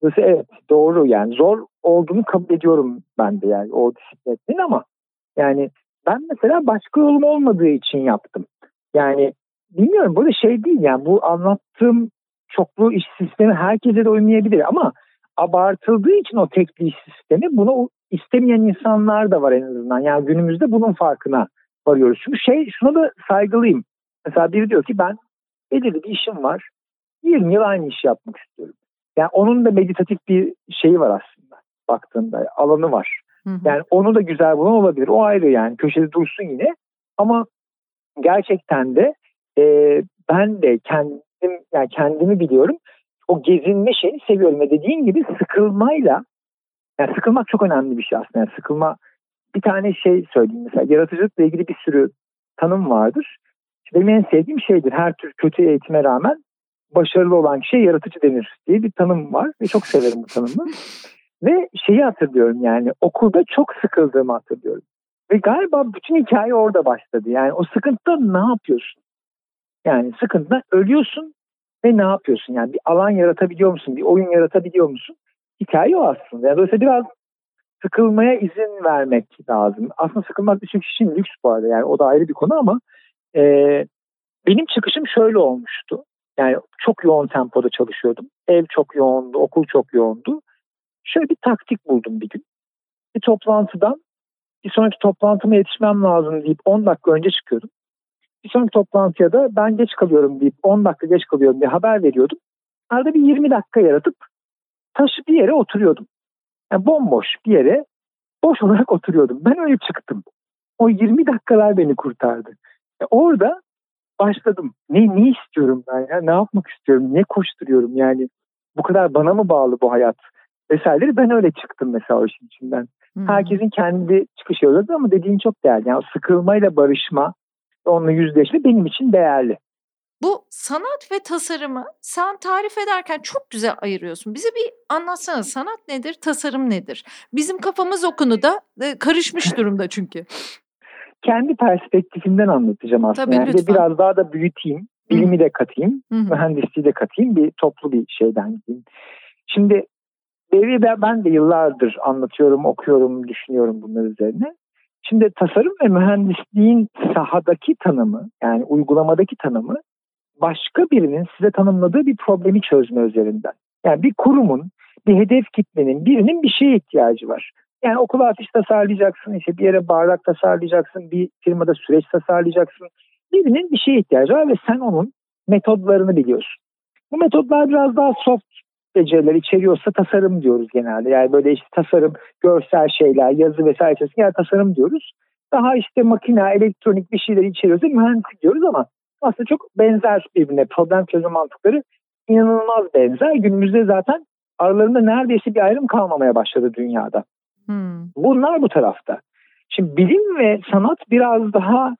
Mesela evet doğru yani zor olduğunu kabul ediyorum ben de yani o disiplin ama yani ben mesela başka yolum olmadığı için yaptım. Yani bilmiyorum böyle şey değil yani bu anlattığım çoklu iş sistemi herkese de uymayabilir ama abartıldığı için o tekli iş sistemi bunu istemeyen insanlar da var en azından. Yani günümüzde bunun farkına varıyoruz. Çünkü şey şuna da saygılıyım. Mesela biri diyor ki ben belirli bir işim var. 20 yıl aynı işi yapmak istiyorum. Yani onun da meditatif bir şeyi var aslında baktığında alanı var. Hı hı. Yani onu da güzel bulan olabilir. O ayrı yani köşede dursun yine. Ama gerçekten de e, ben de kendim yani kendimi biliyorum. O gezinme şeyini seviyorum ve dediğin gibi sıkılmayla yani sıkılmak çok önemli bir şey aslında. Yani sıkılma bir tane şey söyleyeyim mesela yaratıcılıkla ilgili bir sürü tanım vardır. Benim en sevdiğim şeydir her tür kötü eğitime rağmen başarılı olan şey yaratıcı denir diye bir tanım var ve çok severim bu tanımı. ve şeyi hatırlıyorum yani okulda çok sıkıldığımı hatırlıyorum. Ve galiba bütün hikaye orada başladı. Yani o sıkıntıda ne yapıyorsun? Yani sıkıntıda ölüyorsun ve ne yapıyorsun? Yani bir alan yaratabiliyor musun? Bir oyun yaratabiliyor musun? Hikaye o aslında. Yani dolayısıyla biraz sıkılmaya izin vermek lazım. Aslında sıkılmak birçok kişinin lüks bu arada yani o da ayrı bir konu ama e, benim çıkışım şöyle olmuştu. Yani çok yoğun tempoda çalışıyordum. Ev çok yoğundu, okul çok yoğundu. Şöyle bir taktik buldum bir gün. Bir toplantıdan bir sonraki toplantıma yetişmem lazım deyip 10 dakika önce çıkıyordum. Bir sonraki toplantıya da ben geç kalıyorum deyip 10 dakika geç kalıyorum diye haber veriyordum. Arada bir 20 dakika yaratıp taşı bir yere oturuyordum. Yani bomboş bir yere boş olarak oturuyordum. Ben öyle çıktım. O 20 dakikalar beni kurtardı. E orada başladım. Ne ne istiyorum ben ya? Ne yapmak istiyorum? Ne koşturuyorum yani? Bu kadar bana mı bağlı bu hayat? Vesaireleri ben öyle çıktım mesela o işin içinden. Hmm. Herkesin kendi çıkış yolu ama dediğin çok değerli. Yani sıkılmayla barışma, onunla yüzleşme benim için değerli. Bu sanat ve tasarımı sen tarif ederken çok güzel ayırıyorsun. Bize bir anlatsana sanat nedir, tasarım nedir? Bizim kafamız o konuda e, karışmış durumda çünkü. Kendi perspektifimden anlatacağım aslında. Tabii, yani biraz daha da büyüteyim, bilimi de katayım, Hı. mühendisliği de katayım, bir toplu bir şeyden gideyim. Şimdi Devi ben de yıllardır anlatıyorum, okuyorum, düşünüyorum bunlar üzerine. Şimdi tasarım ve mühendisliğin sahadaki tanımı yani uygulamadaki tanımı başka birinin size tanımladığı bir problemi çözme üzerinden. Yani bir kurumun, bir hedef kitlenin, birinin bir şeye ihtiyacı var. Yani okula afiş tasarlayacaksın, işte bir yere bardak tasarlayacaksın, bir firmada süreç tasarlayacaksın. Birinin bir şeye ihtiyacı var ve sen onun metodlarını biliyorsun. Bu metodlar biraz daha soft beceriler içeriyorsa tasarım diyoruz genelde. Yani böyle işte tasarım, görsel şeyler, yazı vesaire yani tasarım diyoruz. Daha işte makine, elektronik bir şeyler içeriyorsa mühendislik diyoruz ama aslında çok benzer birbirine. Problem çözüm mantıkları inanılmaz benzer. Günümüzde zaten aralarında neredeyse bir ayrım kalmamaya başladı dünyada. Hmm. Bunlar bu tarafta. Şimdi bilim ve sanat biraz daha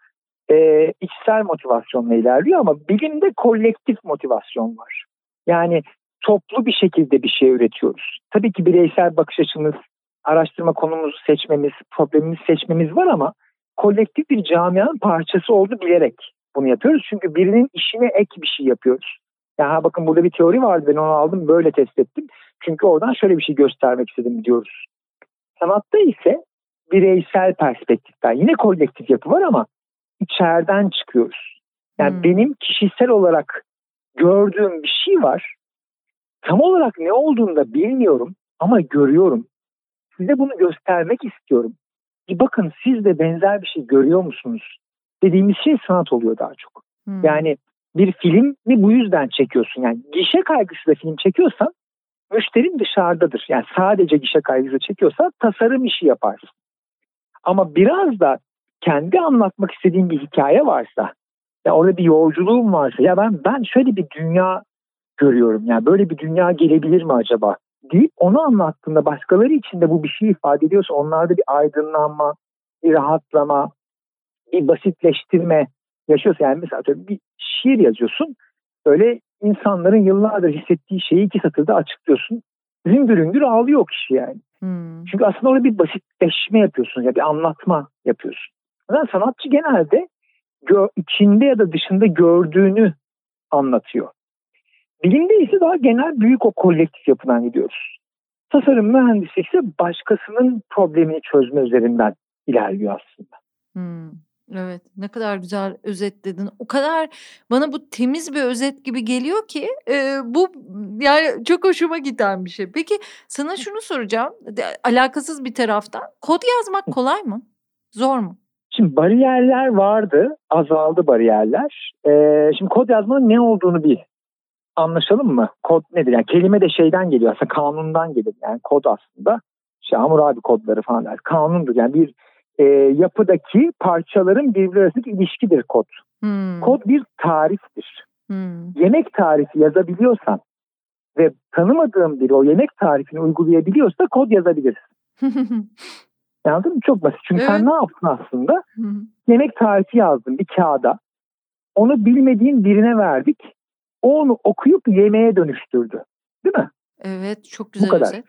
e, içsel motivasyonla ilerliyor ama bilimde kolektif motivasyon var. Yani toplu bir şekilde bir şey üretiyoruz. Tabii ki bireysel bakış açımız, araştırma konumuzu seçmemiz, problemimizi seçmemiz var ama kolektif bir camianın parçası oldu bilerek bunu yapıyoruz. Çünkü birinin işine ek bir şey yapıyoruz. Ya bakın burada bir teori vardı ben onu aldım böyle test ettim. Çünkü oradan şöyle bir şey göstermek istedim diyoruz. Sanatta ise bireysel perspektiften yine kolektif yapı var ama içeriden çıkıyoruz. Yani hmm. benim kişisel olarak gördüğüm bir şey var. Tam olarak ne olduğunu da bilmiyorum ama görüyorum. Size bunu göstermek istiyorum. Bir bakın siz de benzer bir şey görüyor musunuz? Dediğimiz şey sanat oluyor daha çok. Hmm. Yani bir filmi bu yüzden çekiyorsun. Yani gişe kaygısıyla film çekiyorsan müşterin dışarıdadır. Yani sadece gişe kaygısı çekiyorsa tasarım işi yaparsın. Ama biraz da kendi anlatmak istediğin bir hikaye varsa ya orada bir yolculuğum varsa ya ben ben şöyle bir dünya görüyorum. Yani böyle bir dünya gelebilir mi acaba? deyip onu anlattığında başkaları için de bu bir şey ifade ediyorsa onlarda bir aydınlanma, bir rahatlama, bir basitleştirme yaşıyorsa yani mesela bir şiir yazıyorsun böyle insanların yıllardır hissettiği şeyi iki satırda açıklıyorsun. Hüngür hüngür ağlıyor kişi yani. Hmm. Çünkü aslında orada bir basitleşme yapıyorsun ya bir anlatma yapıyorsun. Yani sanatçı genelde gö- içinde ya da dışında gördüğünü anlatıyor. Bilimde ise daha genel büyük o kolektif yapıdan gidiyoruz. Tasarım mühendisliği ise başkasının problemini çözme üzerinden ilerliyor aslında. Hmm. Evet, ne kadar güzel özetledin. O kadar bana bu temiz bir özet gibi geliyor ki e, bu yani çok hoşuma giden bir şey. Peki sana şunu soracağım, de, alakasız bir taraftan. Kod yazmak kolay mı? Zor mu? Şimdi bariyerler vardı, azaldı bariyerler. Ee, şimdi kod yazmanın ne olduğunu bir anlaşalım mı? Kod nedir? Yani kelime de şeyden geliyor aslında kanundan gelir. Yani kod aslında işte abi kodları falan der. Kanundur yani bir e, yapıdaki parçaların birbiri arasındaki ilişkidir kod. Hmm. Kod bir tariftir. Hmm. Yemek tarifi yazabiliyorsan ve tanımadığın biri o yemek tarifini uygulayabiliyorsa kod yazabilirsin. Anladın mı? Çok basit. Çünkü evet. sen ne yaptın aslında? Hmm. Yemek tarifi yazdın bir kağıda. Onu bilmediğin birine verdik. O onu okuyup yemeğe dönüştürdü. Değil mi? Evet çok güzel Bu kadar. Özet.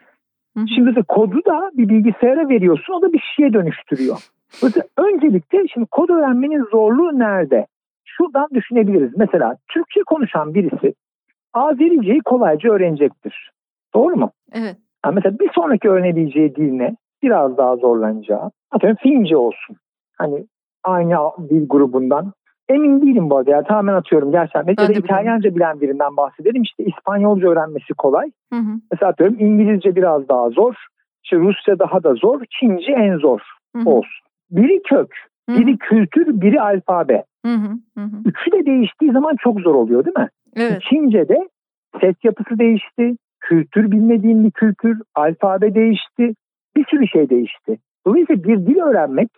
Hı hı. Şimdi de kodu da bir bilgisayara veriyorsun o da bir şeye dönüştürüyor. Mesela öncelikle şimdi kod öğrenmenin zorluğu nerede? Şuradan düşünebiliriz. Mesela Türkçe konuşan birisi Azerice'yi kolayca öğrenecektir. Doğru mu? Evet. Yani mesela bir sonraki öğrenebileceği dil ne? biraz daha zorlanacağı. Atıyorum Fince olsun. Hani aynı dil grubundan. Emin değilim bu arada ya tamamen atıyorum gerçekten. Mesela İtalyanca bilen birinden bahsedelim işte İspanyolca öğrenmesi kolay. Hı hı. Mesela atıyorum İngilizce biraz daha zor. İşte Rusça daha da zor. Çince en zor hı hı. olsun. Biri kök, biri hı hı. kültür, biri alfabe. Hı hı hı. Üçü de değiştiği zaman çok zor oluyor değil mi? Evet. Çince'de ses yapısı değişti, kültür bilmediğin bir kültür, alfabe değişti, bir sürü şey değişti. Dolayısıyla bir dil öğrenmek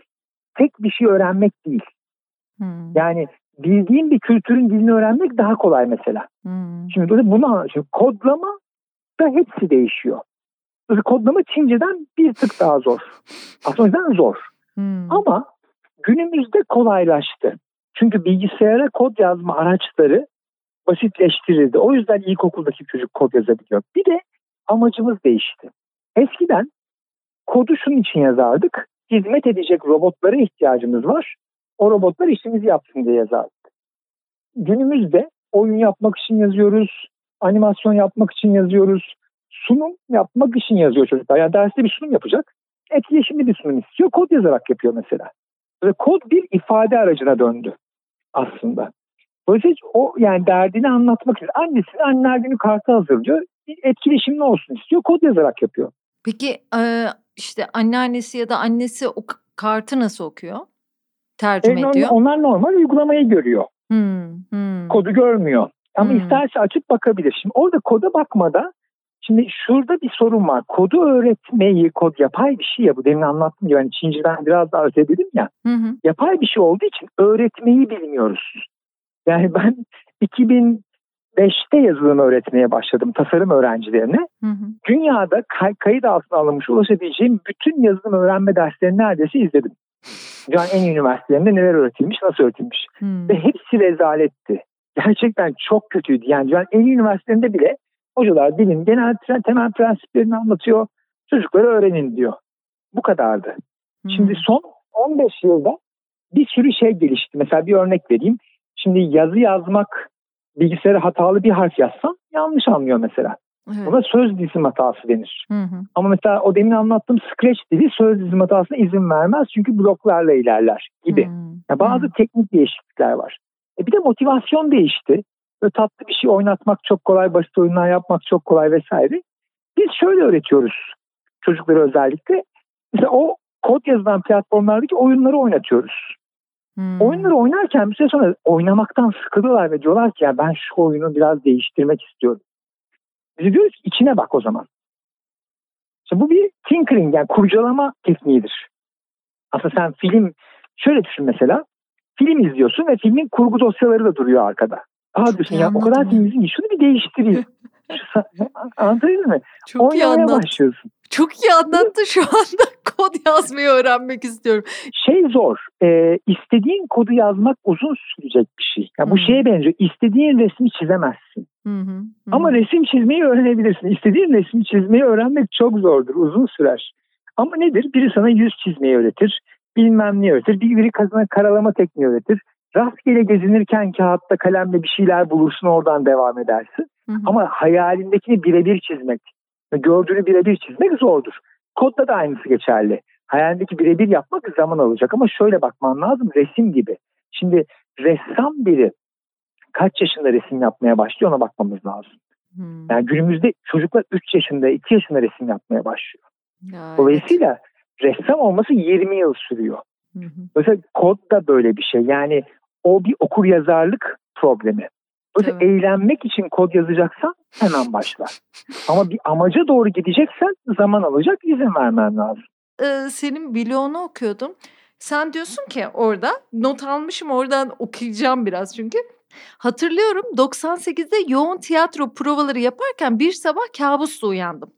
tek bir şey öğrenmek değil. Hmm. Yani bildiğin bir kültürün dilini öğrenmek daha kolay mesela. Hmm. Şimdi bunu anlatayım. Kodlama da hepsi değişiyor. Kodlama Çince'den bir tık daha zor. Aslında zor. Hmm. Ama günümüzde kolaylaştı. Çünkü bilgisayara kod yazma araçları basitleştirildi. O yüzden ilkokuldaki çocuk kod yazabiliyor. Bir de amacımız değişti. Eskiden kodu şunun için yazardık. Hizmet edecek robotlara ihtiyacımız var. O robotlar işimizi yapsın diye yazardık. Günümüzde oyun yapmak için yazıyoruz, animasyon yapmak için yazıyoruz, sunum yapmak için yazıyor çocuklar. Yani derste bir sunum yapacak, etkileşimli bir sunum istiyor, kod yazarak yapıyor mesela. Ve kod bir ifade aracına döndü aslında. Dolayısıyla o yani derdini anlatmak için annesinin anneler günü kartı hazırlıyor. Etkileşimli olsun istiyor. Kod yazarak yapıyor. Peki işte anneannesi ya da annesi o kartı nasıl okuyor? Tercüme e, ediyor. Onlar normal uygulamayı görüyor. Hmm, hmm. Kodu görmüyor. Ama hmm. isterse açıp bakabilir. Şimdi orada koda bakmada şimdi şurada bir sorun var. Kodu öğretmeyi, kod yapay bir şey ya bu demin anlattım ya yani Çinci'den biraz daha özededim ya. Hı Yapay bir şey olduğu için öğretmeyi bilmiyoruz. Yani ben 2005'te yazılım öğretmeye başladım tasarım öğrencilerine. Hı hı. Dünyada kay- kayıt altına alınmış ulaşabileceğim bütün yazılım öğrenme derslerini neredeyse izledim. Dünyanın en üniversitelerinde neler öğretilmiş, nasıl öğretilmiş. Hmm. Ve hepsi rezaletti. Gerçekten çok kötüydü. Yani dünyanın en iyi üniversitelerinde bile hocalar dilin genel temel prensiplerini anlatıyor. Çocukları öğrenin diyor. Bu kadardı. Hmm. Şimdi son 15 yılda bir sürü şey gelişti. Mesela bir örnek vereyim. Şimdi yazı yazmak bilgisayara hatalı bir harf yazsam yanlış anlıyor mesela. Evet. Buna söz dizim hatası denir. Hı hı. Ama mesela o demin anlattığım Scratch dili söz dizim hatasına izin vermez çünkü bloklarla ilerler gibi. Hı. Yani bazı hı. teknik değişiklikler var. E bir de motivasyon değişti. Böyle tatlı bir şey oynatmak çok kolay, basit oyunlar yapmak çok kolay vesaire. Biz şöyle öğretiyoruz çocuklara özellikle. Mesela o kod yazılan platformlardaki oyunları oynatıyoruz. Hmm. Oyunları oynarken bir süre sonra oynamaktan sıkılıyorlar ve diyorlar ki ya ben şu oyunu biraz değiştirmek istiyorum. Biz diyoruz ki içine bak o zaman. Şimdi bu bir tinkering yani kurcalama tekniğidir. Aslında sen film şöyle düşün mesela. Film izliyorsun ve filmin kurgu dosyaları da duruyor arkada. Aa diyorsun ya o kadar film izleyeyim şunu bir değiştireyim. Anladın mı? Çok Oynamaya başlıyorsun. Çok iyi anlattı şu anda kod yazmayı öğrenmek istiyorum. Şey zor. E, istediğin kodu yazmak uzun sürecek bir şey. Yani bu şeye benziyor. İstediğin resmi çizemezsin. Ama resim çizmeyi öğrenebilirsin. İstediğin resmi çizmeyi öğrenmek çok zordur. Uzun sürer. Ama nedir? Biri sana yüz çizmeyi öğretir. Bilmem ne öğretir. Biri sana karalama tekniği öğretir. Rastgele gezinirken kağıtta kalemle bir şeyler bulursun oradan devam edersin. Hı hı. Ama hayalindekini birebir çizmek, gördüğünü birebir çizmek zordur. Kodda da aynısı geçerli. Hayalindeki birebir yapmak zaman alacak ama şöyle bakman lazım resim gibi. Şimdi ressam biri kaç yaşında resim yapmaya başlıyor ona bakmamız lazım. Hmm. Yani günümüzde çocuklar 3 yaşında 2 yaşında resim yapmaya başlıyor. Ya, Dolayısıyla evet. ressam olması 20 yıl sürüyor. Hı Mesela kod da böyle bir şey. Yani o bir okur yazarlık problemi. Böyle evet. eğlenmek için kod yazacaksan hemen başla. Ama bir amaca doğru gideceksen zaman alacak izin vermen lazım. Ee, senin bloğunu okuyordum. Sen diyorsun ki orada not almışım oradan okuyacağım biraz çünkü. Hatırlıyorum 98'de yoğun tiyatro provaları yaparken bir sabah kabusla uyandım.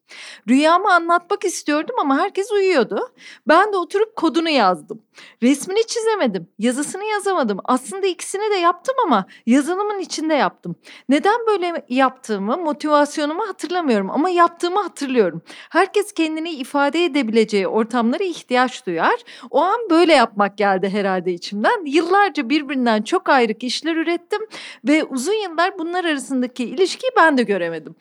Rüyamı anlatmak istiyordum ama herkes uyuyordu. Ben de oturup kodunu yazdım. Resmini çizemedim, yazısını yazamadım. Aslında ikisini de yaptım ama yazılımın içinde yaptım. Neden böyle yaptığımı, motivasyonumu hatırlamıyorum ama yaptığımı hatırlıyorum. Herkes kendini ifade edebileceği ortamlara ihtiyaç duyar. O an böyle yapmak geldi herhalde içimden. Yıllarca birbirinden çok ayrık işler ürettim ve uzun yıllar bunlar arasındaki ilişkiyi ben de göremedim.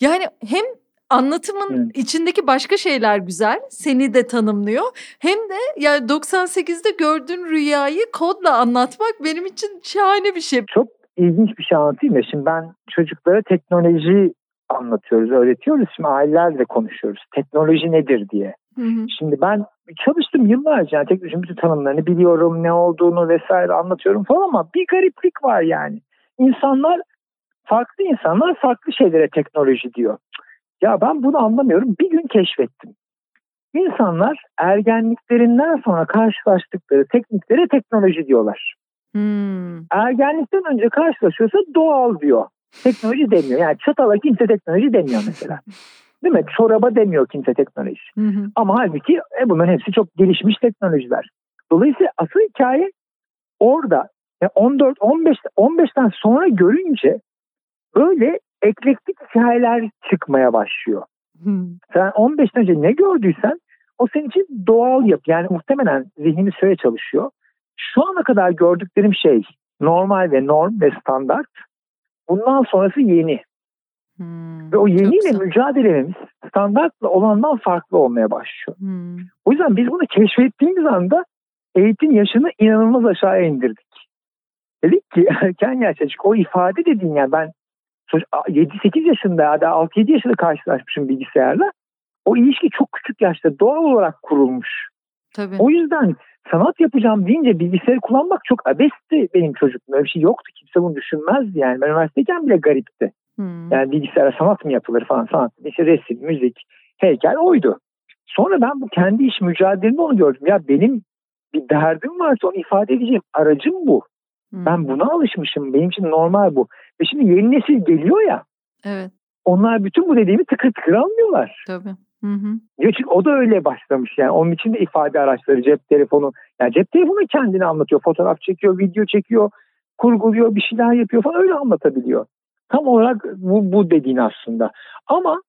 Yani hem anlatımın Evet. içindeki başka şeyler güzel. Seni de tanımlıyor. Hem de yani 98'de gördüğün rüyayı kodla anlatmak benim için şahane bir şey. Çok ilginç bir şey anlatayım ya. Şimdi ben çocuklara teknoloji anlatıyoruz, öğretiyoruz. Şimdi ailelerle konuşuyoruz. Teknoloji nedir diye. Hı hı. Şimdi ben çalıştım yıllarca. Yani teknolojinin bütün tanımlarını biliyorum, ne olduğunu vesaire anlatıyorum falan ama bir gariplik var yani. İnsanlar, farklı insanlar farklı şeylere teknoloji diyor. Ya ben bunu anlamıyorum. Bir gün keşfettim. İnsanlar ergenliklerinden sonra karşılaştıkları tekniklere teknoloji diyorlar. Hmm. Ergenlikten önce karşılaşıyorsa doğal diyor. Teknoloji demiyor. Yani çatala kimse teknoloji demiyor mesela. Değil mi? Çoraba demiyor kimse teknoloji. Hı hı. Ama halbuki e, bunların hepsi çok gelişmiş teknolojiler. Dolayısıyla asıl hikaye orada e, 14 15 15'ten sonra görünce böyle eklektik hikayeler çıkmaya başlıyor. Hı. Sen 15'ten önce ne gördüysen o senin için doğal yap. Yani muhtemelen zihnimiz şöyle çalışıyor. Şu ana kadar gördüklerim şey normal ve norm ve standart. Bundan sonrası yeni. Hmm. Ve o yeniyle mücadelemiz standartla olandan farklı olmaya başlıyor. Hmm. O yüzden biz bunu keşfettiğimiz anda eğitim yaşını inanılmaz aşağıya indirdik. Dedik ki erken yaş o ifade dediğin yani ben çocuk- 7-8 yaşında ya da 6-7 yaşında karşılaşmışım bilgisayarla. O ilişki çok küçük yaşta doğal olarak kurulmuş. Tabii. O yüzden sanat yapacağım deyince bilgisayarı kullanmak çok abestti benim çocukluğumda. Öyle bir şey yoktu. Kimse bunu düşünmezdi yani. Ben üniversiteyken bile garipti. Hmm. Yani bilgisayara sanat mı yapılır falan sanat. İşte resim, müzik, heykel oydu. Sonra ben bu kendi iş mücadelemde onu gördüm. Ya benim bir derdim varsa onu ifade edeceğim. Aracım bu. Hmm. Ben buna alışmışım. Benim için normal bu. Ve şimdi yeni nesil geliyor ya. Evet. Onlar bütün bu dediğimi tıkır tıkır anlıyorlar. Tabii. Hı hı. Çünkü o da öyle başlamış yani. Onun için de ifade araçları, cep telefonu. Yani cep telefonu kendini anlatıyor. Fotoğraf çekiyor, video çekiyor, kurguluyor, bir şeyler yapıyor falan öyle anlatabiliyor. Tam olarak bu, bu dediğin aslında. Ama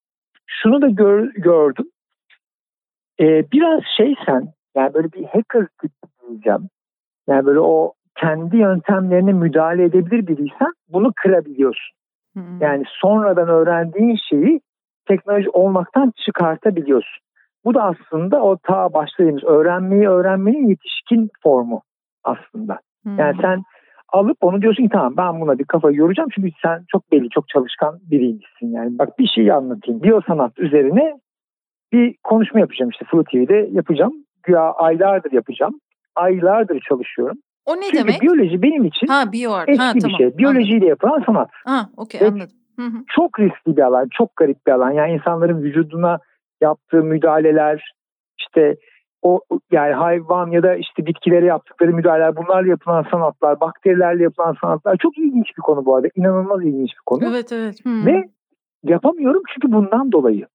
şunu da gör- gördüm. Ee, biraz şey sen, yani böyle bir hacker diyeceğim. Yani böyle o kendi yöntemlerine müdahale edebilir biriysen bunu kırabiliyorsun. Hı hı. Yani sonradan öğrendiğin şeyi teknoloji olmaktan çıkartabiliyorsun. Bu da aslında o ta başladığımız öğrenmeyi öğrenmenin yetişkin formu aslında. Hı. Yani sen alıp onu diyorsun ki tamam ben buna bir kafa yoracağım çünkü sen çok belli çok çalışkan biriymişsin yani. Bak bir şey anlatayım. Biyosanat üzerine bir konuşma yapacağım işte Flu TV'de yapacağım. Güya aylardır yapacağım. Aylardır çalışıyorum. O ne Çünkü demek? biyoloji benim için Ha bioart. eski Ha bir tamam. şey. Biyolojiyle yapılan sanat. Ha okey Evet. anladım. Hı hı. çok riskli bir alan, çok garip bir alan. Yani insanların vücuduna yaptığı müdahaleler, işte o yani hayvan ya da işte bitkilere yaptıkları müdahaleler, bunlarla yapılan sanatlar, bakterilerle yapılan sanatlar çok ilginç bir konu bu arada. İnanılmaz ilginç bir konu. Evet evet. Hı. Ve yapamıyorum çünkü bundan dolayı.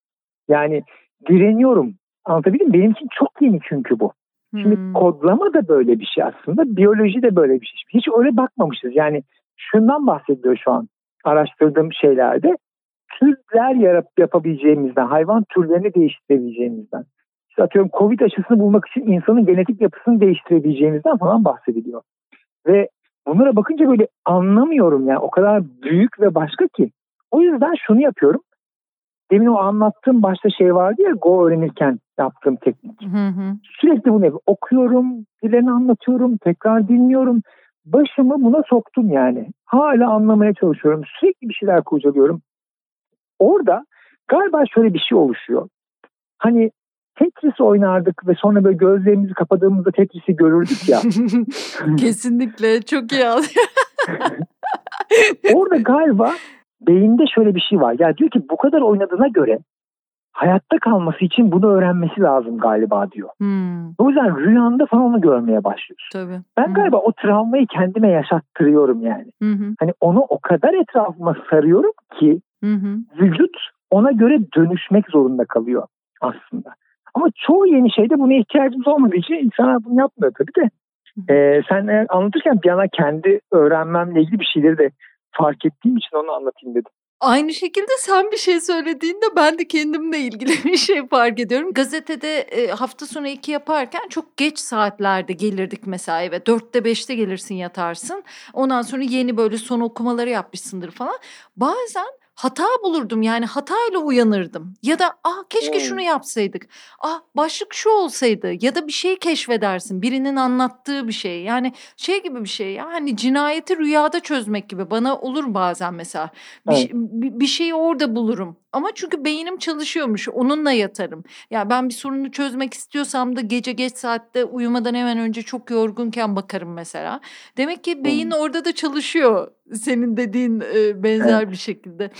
Yani direniyorum. Anlatabildim mi? Benim için çok yeni çünkü bu. Şimdi Hmm. kodlama da böyle bir şey aslında. Biyoloji de böyle bir şey. Hiç öyle bakmamışız. Yani şundan bahsediyor şu an araştırdığım şeylerde. Türler yarap yapabileceğimizden, hayvan türlerini değiştirebileceğimizden. İşte atıyorum Covid aşısını bulmak için insanın genetik yapısını değiştirebileceğimizden falan bahsediliyor. Ve bunlara bakınca böyle anlamıyorum yani o kadar büyük ve başka ki. O yüzden şunu yapıyorum. Demin o anlattığım başta şey vardı ya Go öğrenirken yaptığım teknik Hı hı. sürekli bunu yapıyorum. okuyorum, birilerine anlatıyorum, tekrar dinliyorum. Başımı buna soktum yani. Hala anlamaya çalışıyorum. Sürekli bir şeyler kurcalıyorum. Orada galiba şöyle bir şey oluşuyor. Hani Tetris oynardık ve sonra böyle gözlerimizi kapadığımızda Tetris'i görürdük ya. Kesinlikle çok iyi. Orada galiba beyinde şöyle bir şey var. Ya diyor ki bu kadar oynadığına göre hayatta kalması için bunu öğrenmesi lazım galiba diyor. Hmm, O yüzden rüyanda falan onu görmeye başlıyorsun. tabii. Ben Hı. galiba o travmayı kendime yaşattırıyorum yani. Hı. Hani onu o kadar etrafıma sarıyorum ki hı. vücut ona göre dönüşmek zorunda kalıyor aslında. Ama çoğu yeni şeyde buna ihtiyacımız olmadığı için insanlar bunu yapmıyor tabii de. Ee, sen anlatırken bir yana kendi öğrenmemle ilgili bir şeyleri de fark ettiğim için onu anlatayım dedim. Aynı şekilde sen bir şey söylediğinde ben de kendimle ilgili bir şey fark ediyorum. Gazetede e, hafta sonu iki yaparken çok geç saatlerde gelirdik mesela eve. Dörtte beşte gelirsin yatarsın. Ondan sonra yeni böyle son okumaları yapmışsındır falan. Bazen hata bulurdum yani hatayla uyanırdım. Ya da ah keşke şunu yapsaydık. Ah başlık şu olsaydı ya da bir şey keşfedersin. Birinin anlattığı bir şey. Yani şey gibi bir şey ya hani cinayeti rüyada çözmek gibi bana olur bazen mesela. Bir, evet. bir, bir şeyi orada bulurum. Ama çünkü beynim çalışıyormuş. Onunla yatarım. Ya yani ben bir sorunu çözmek istiyorsam da gece geç saatte uyumadan hemen önce çok yorgunken bakarım mesela. Demek ki beyin hmm. orada da çalışıyor. Senin dediğin e, benzer evet. bir şekilde.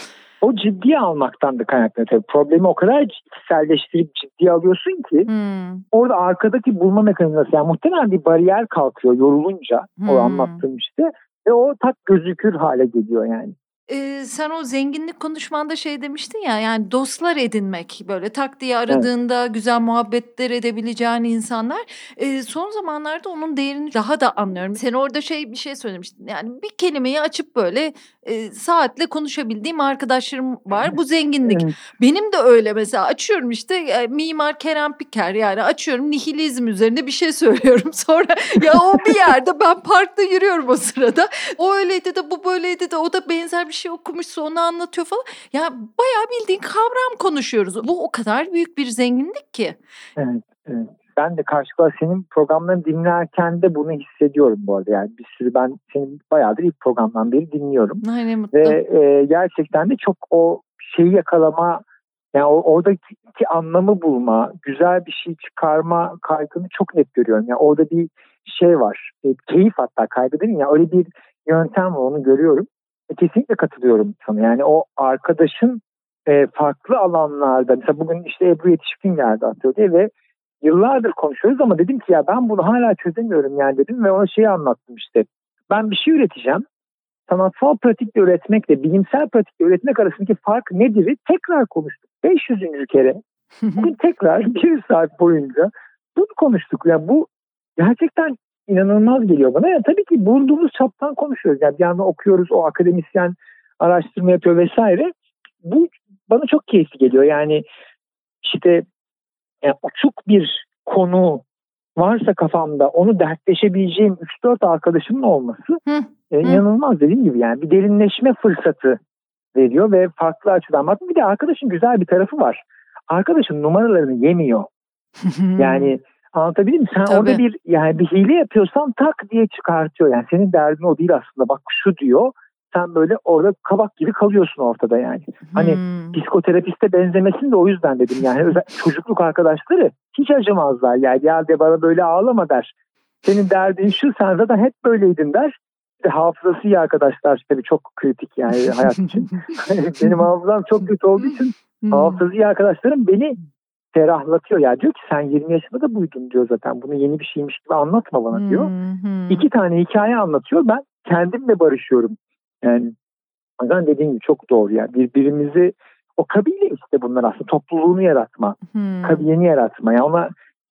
O ciddiye almaktan da kaynaklanıyor tabii. Problemi o kadar kişiselleştirip ciddiye alıyorsun ki hmm. orada arkadaki bulma mekanizması yani muhtemelen bir bariyer kalkıyor yorulunca hmm. o anlattığım işte ve o tak gözükür hale geliyor yani. Eee, sen o zenginlik konuşmanda şey demiştin ya, yani dostlar edinmek, böyle tak diye Evet. aradığında güzel muhabbetler edebileceğin insanlar. Eee, son zamanlarda onun değerini daha da anlıyorum. Sen orada şey bir şey söylemiştin. Yani bir kelimeyi açıp böyle eee, saatle konuşabildiğim arkadaşlarım var. Bu zenginlik. Evet. Benim de öyle mesela açıyorum işte e, mimar Kerem Piker yani açıyorum nihilizm üzerine bir şey söylüyorum. Sonra ya o bir yerde ben parkta yürüyorum o sırada. O öyleydi de bu böyleydi de o da benzer bir şey okumuşsa onu anlatıyor falan. Ya bayağı bildiğin kavram konuşuyoruz. Bu o kadar büyük bir zenginlik ki. Evet, evet. Ben de karşılıklı senin programlarını dinlerken de bunu hissediyorum bu arada. Yani bir sürü ben senin bayağıdır ilk programdan beri dinliyorum. Aynen mutlu. Ve e, gerçekten de çok o şeyi yakalama yani oradaki anlamı bulma, güzel bir şey çıkarma kaygını çok net görüyorum. Yani orada bir şey var. E, keyif hatta kaygı değil mi? Yani öyle bir yöntem var onu görüyorum. E, kesinlikle katılıyorum sana. Yani o arkadaşın e, farklı alanlarda mesela bugün işte Ebru Yetişkin geldi atölye ve yıllardır konuşuyoruz ama dedim ki ya ben bunu hala çözemiyorum yani dedim ve ona şeyi anlattım işte. Ben bir şey üreteceğim. Sanatsal pratikle üretmekle bilimsel pratikle üretmek arasındaki fark nedir? Tekrar konuştuk. 500. kere. Bugün tekrar bir saat boyunca bunu konuştuk. Yani bu gerçekten inanılmaz geliyor bana. Yani tabii ki bulunduğumuz çaptan konuşuyoruz. Yani bir yandan okuyoruz, o akademisyen araştırma yapıyor vesaire. Bu bana çok keyifli geliyor. Yani işte yani uçuk bir konu varsa kafamda onu dertleşebileceğim 3-4 arkadaşımın olması hı, e, inanılmaz dediğim gibi yani bir derinleşme fırsatı veriyor ve farklı açıdan bak bir de arkadaşın güzel bir tarafı var. Arkadaşın numaralarını yemiyor. yani Anlatabildim mi? Sen Tabii. orada bir yani bir hile yapıyorsan tak diye çıkartıyor. Yani senin derdin o değil aslında. Bak şu diyor. Sen böyle orada kabak gibi kalıyorsun ortada yani. Hani hmm. psikoterapiste benzemesin de o yüzden dedim yani. Özel, çocukluk arkadaşları hiç acımazlar. Yani ya de bana böyle ağlama der. Senin derdin şu sen zaten hep böyleydin der. İşte hafızası iyi arkadaşlar tabii çok kritik yani hayat için. Benim hafızam çok kötü olduğu için hmm. hafızası iyi arkadaşlarım beni ferahlatıyor. Ya diyor ki sen 20 yaşında da buydun diyor zaten. Bunu yeni bir şeymiş gibi anlatma bana diyor. Hmm. İki tane hikaye anlatıyor. Ben kendimle barışıyorum. Yani o yüzden dediğim gibi çok doğru. Yani birbirimizi o kabile işte bunlar aslında topluluğunu yaratma. Hmm. Kabileni yaratma. Yani ona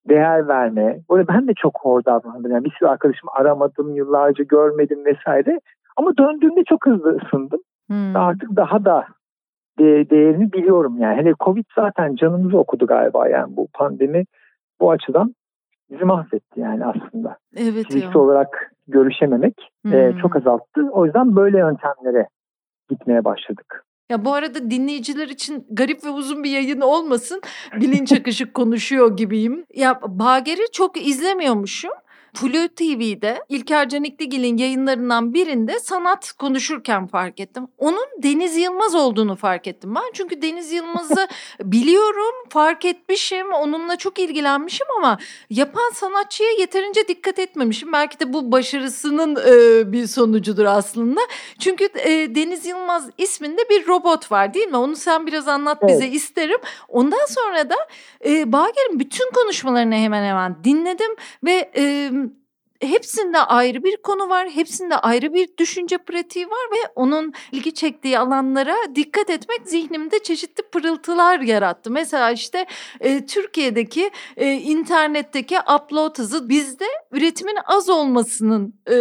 değer verme. Böyle ben de çok hor davrandım. Yani bir sürü arkadaşımı aramadım, yıllarca görmedim vesaire. Ama döndüğümde çok hızlı ısındım. Hmm. Artık daha da de, değerini biliyorum yani. Hele Covid zaten canımızı okudu galiba yani bu pandemi bu açıdan bizi mahvetti yani aslında. Evet Fiziksel ya. olarak görüşememek e, hmm. e, çok azalttı. O yüzden böyle yöntemlere gitmeye başladık. Ya bu arada dinleyiciler için garip ve uzun bir yayın olmasın. Bilinç akışı konuşuyor gibiyim. Ya Bager'i çok izlemiyormuşum. Flu TV'de İlker Canikligil'in yayınlarından birinde sanat konuşurken fark ettim. Onun Deniz Yılmaz olduğunu fark ettim ben. Çünkü Deniz Yılmaz'ı biliyorum, fark etmişim, onunla çok ilgilenmişim ama yapan sanatçıya yeterince dikkat etmemişim. Belki de bu başarısının e, bir sonucudur aslında. Çünkü e, Deniz Yılmaz isminde bir robot var değil mi? Onu sen biraz anlat evet. bize isterim. Ondan sonra da e, Bager'in bütün konuşmalarını hemen hemen dinledim ve e, hepsinde ayrı bir konu var. Hepsinde ayrı bir düşünce pratiği var ve onun ilgi çektiği alanlara dikkat etmek zihnimde çeşitli pırıltılar yarattı. Mesela işte e, Türkiye'deki e, internetteki upload hızı bizde üretimin az olmasının e,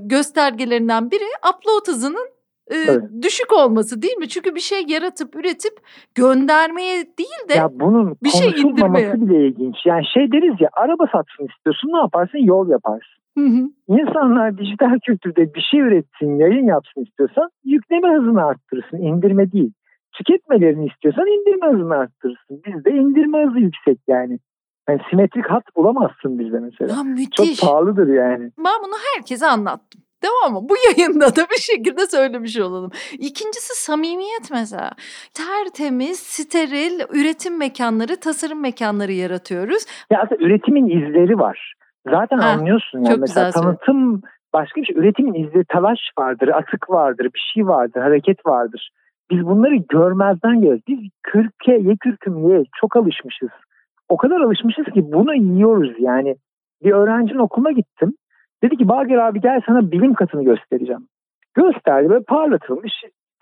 göstergelerinden biri upload hızının e, düşük olması değil mi? Çünkü bir şey yaratıp üretip göndermeye değil de ya bunun bir şey indirmeye. bile ilginç. Yani şey deriz ya araba satsın istiyorsun ne yaparsın? Yol yaparsın. Hı hı. İnsanlar dijital kültürde bir şey üretsin, yayın yapsın istiyorsan yükleme hızını arttırırsın, indirme değil. tüketmelerini istiyorsan indirme hızını arttırırsın. Bizde indirme hızı yüksek yani. Yani simetrik hat bulamazsın bizde mesela. Ya müthiş. Çok pahalıdır yani. Ben bunu herkese anlattım. Tamam mı? Bu yayında da bir şekilde söylemiş olalım. İkincisi samimiyet mesela. Tertemiz, steril üretim mekanları, tasarım mekanları yaratıyoruz. Ya aslında üretimin izleri var. Zaten ha, anlıyorsun yani mesela tanıtım başka bir şey. Üretimin izleri talaş vardır, atık vardır, bir şey vardır, hareket vardır. Biz bunları görmezden geliyoruz. Biz kürke, ye kürküm ye çok alışmışız. O kadar alışmışız ki bunu yiyoruz yani. Bir öğrencinin okuluna gittim. Dedi ki Bager abi gel sana bilim katını göstereceğim. Gösterdi böyle parlatılmış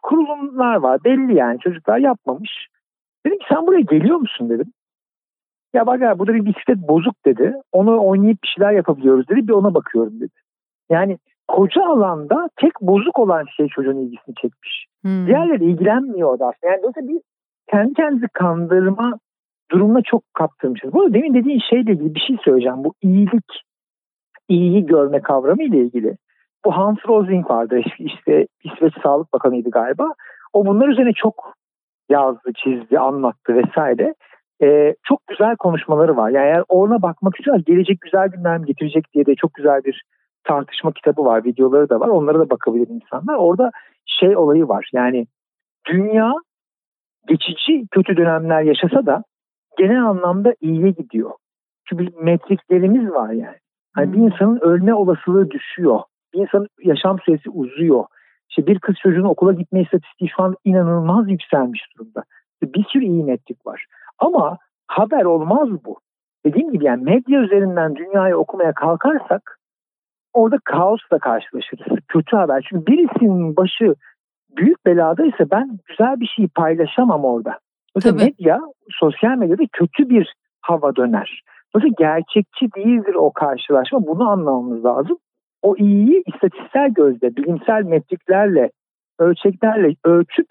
kurulumlar var. Belli yani çocuklar yapmamış. Dedim ki sen buraya geliyor musun dedim. Ya Bager burada bir bisiklet bozuk dedi. Onu oynayıp bir şeyler yapabiliyoruz dedi. Bir ona bakıyorum dedi. Yani koca alanda tek bozuk olan şey çocuğun ilgisini çekmiş. Hmm. Diğerleri ilgilenmiyor da aslında. Yani dolayısıyla bir kendi kendimizi kandırma durumuna çok kaptırmışız. Bu demin dediğin şeyle ilgili bir şey söyleyeceğim. Bu iyilik, iyiyi görme kavramı ile ilgili. Bu Hans Rosling vardı işte İsveç Sağlık Bakanı'ydı galiba. O bunlar üzerine çok yazdı, çizdi, anlattı vesaire. Ee, çok güzel konuşmaları var. Yani eğer ona bakmak istiyorsan gelecek güzel günler mi getirecek diye de çok güzel bir tartışma kitabı var, videoları da var. Onlara da bakabilir insanlar. Orada şey olayı var. Yani dünya geçici kötü dönemler yaşasa da genel anlamda iyiye gidiyor. Çünkü metriklerimiz var yani. Hani bir insanın ölme olasılığı düşüyor. Bir insanın yaşam süresi uzuyor. İşte bir kız çocuğunun okula gitme istatistiği şu an inanılmaz yükselmiş durumda. Bir sürü iyi metrik var. Ama haber olmaz bu. Dediğim gibi yani medya üzerinden dünyayı okumaya kalkarsak orada kaosla karşılaşırız. Kötü haber. Çünkü birisinin başı büyük beladaysa ben güzel bir şey paylaşamam orada. Mesela medya, sosyal medyada kötü bir hava döner. Mesela gerçekçi değildir o karşılaşma. Bunu anlamamız lazım. O iyiyi istatistiksel gözle, bilimsel metriklerle, ölçeklerle ölçüp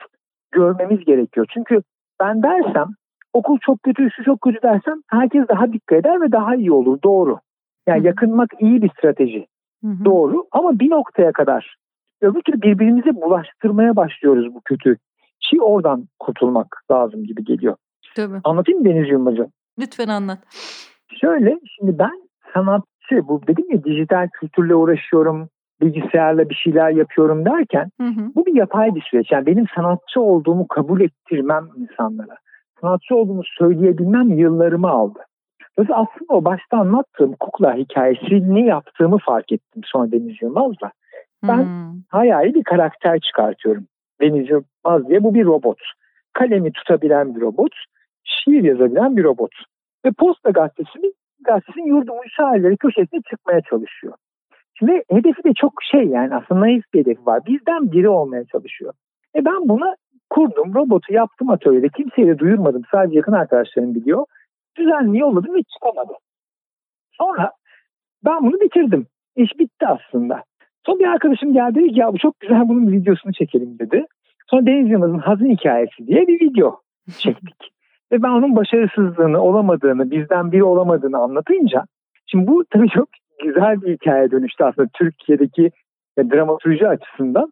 görmemiz gerekiyor. Çünkü ben dersem okul çok kötü, şu çok kötü dersem herkes daha dikkat eder ve daha iyi olur. Doğru. Yani Hı. yakınmak iyi bir strateji. Hı. Doğru ama bir noktaya kadar. Öbür türlü birbirimize bulaştırmaya başlıyoruz bu kötü. Ki oradan kurtulmak lazım gibi geliyor. Tabii. Anlatayım mı Deniz Yılmaz'ı? Lütfen anlat. Şöyle şimdi ben sanatçı bu dedim ya dijital kültürle uğraşıyorum bilgisayarla bir şeyler yapıyorum derken hı hı. bu bir yapay bir süreç. Yani benim sanatçı olduğumu kabul ettirmem insanlara. Sanatçı olduğumu söyleyebilmem yıllarımı aldı. Dolayısıyla aslında o başta anlattığım kukla hikayesini yaptığımı fark ettim sonra Deniz Yılmaz'la. Ben hmm. hayali bir karakter çıkartıyorum. Deniz Yılmaz diye bu bir robot. Kalemi tutabilen bir robot. Şiir yazabilen bir robot. Ve Posta Gazetesi'nin gazetesinin yurdum şairleri köşesine çıkmaya çalışıyor. Şimdi hedefi de çok şey yani aslında naif bir hedefi var. Bizden biri olmaya çalışıyor. E ben buna kurdum, robotu yaptım atölyede. Kimseye de duyurmadım. Sadece yakın arkadaşlarım biliyor düzenli yolladım ve çıkamadı. Sonra ben bunu bitirdim. İş bitti aslında. Sonra bir arkadaşım geldi dedi ki ya bu çok güzel bunun videosunu çekelim dedi. Sonra Deniz Yılmaz'ın Hazin Hikayesi diye bir video çektik. Ve ben onun başarısızlığını, olamadığını, bizden biri olamadığını anlatınca şimdi bu tabii çok güzel bir hikaye dönüştü aslında Türkiye'deki dramaturji açısından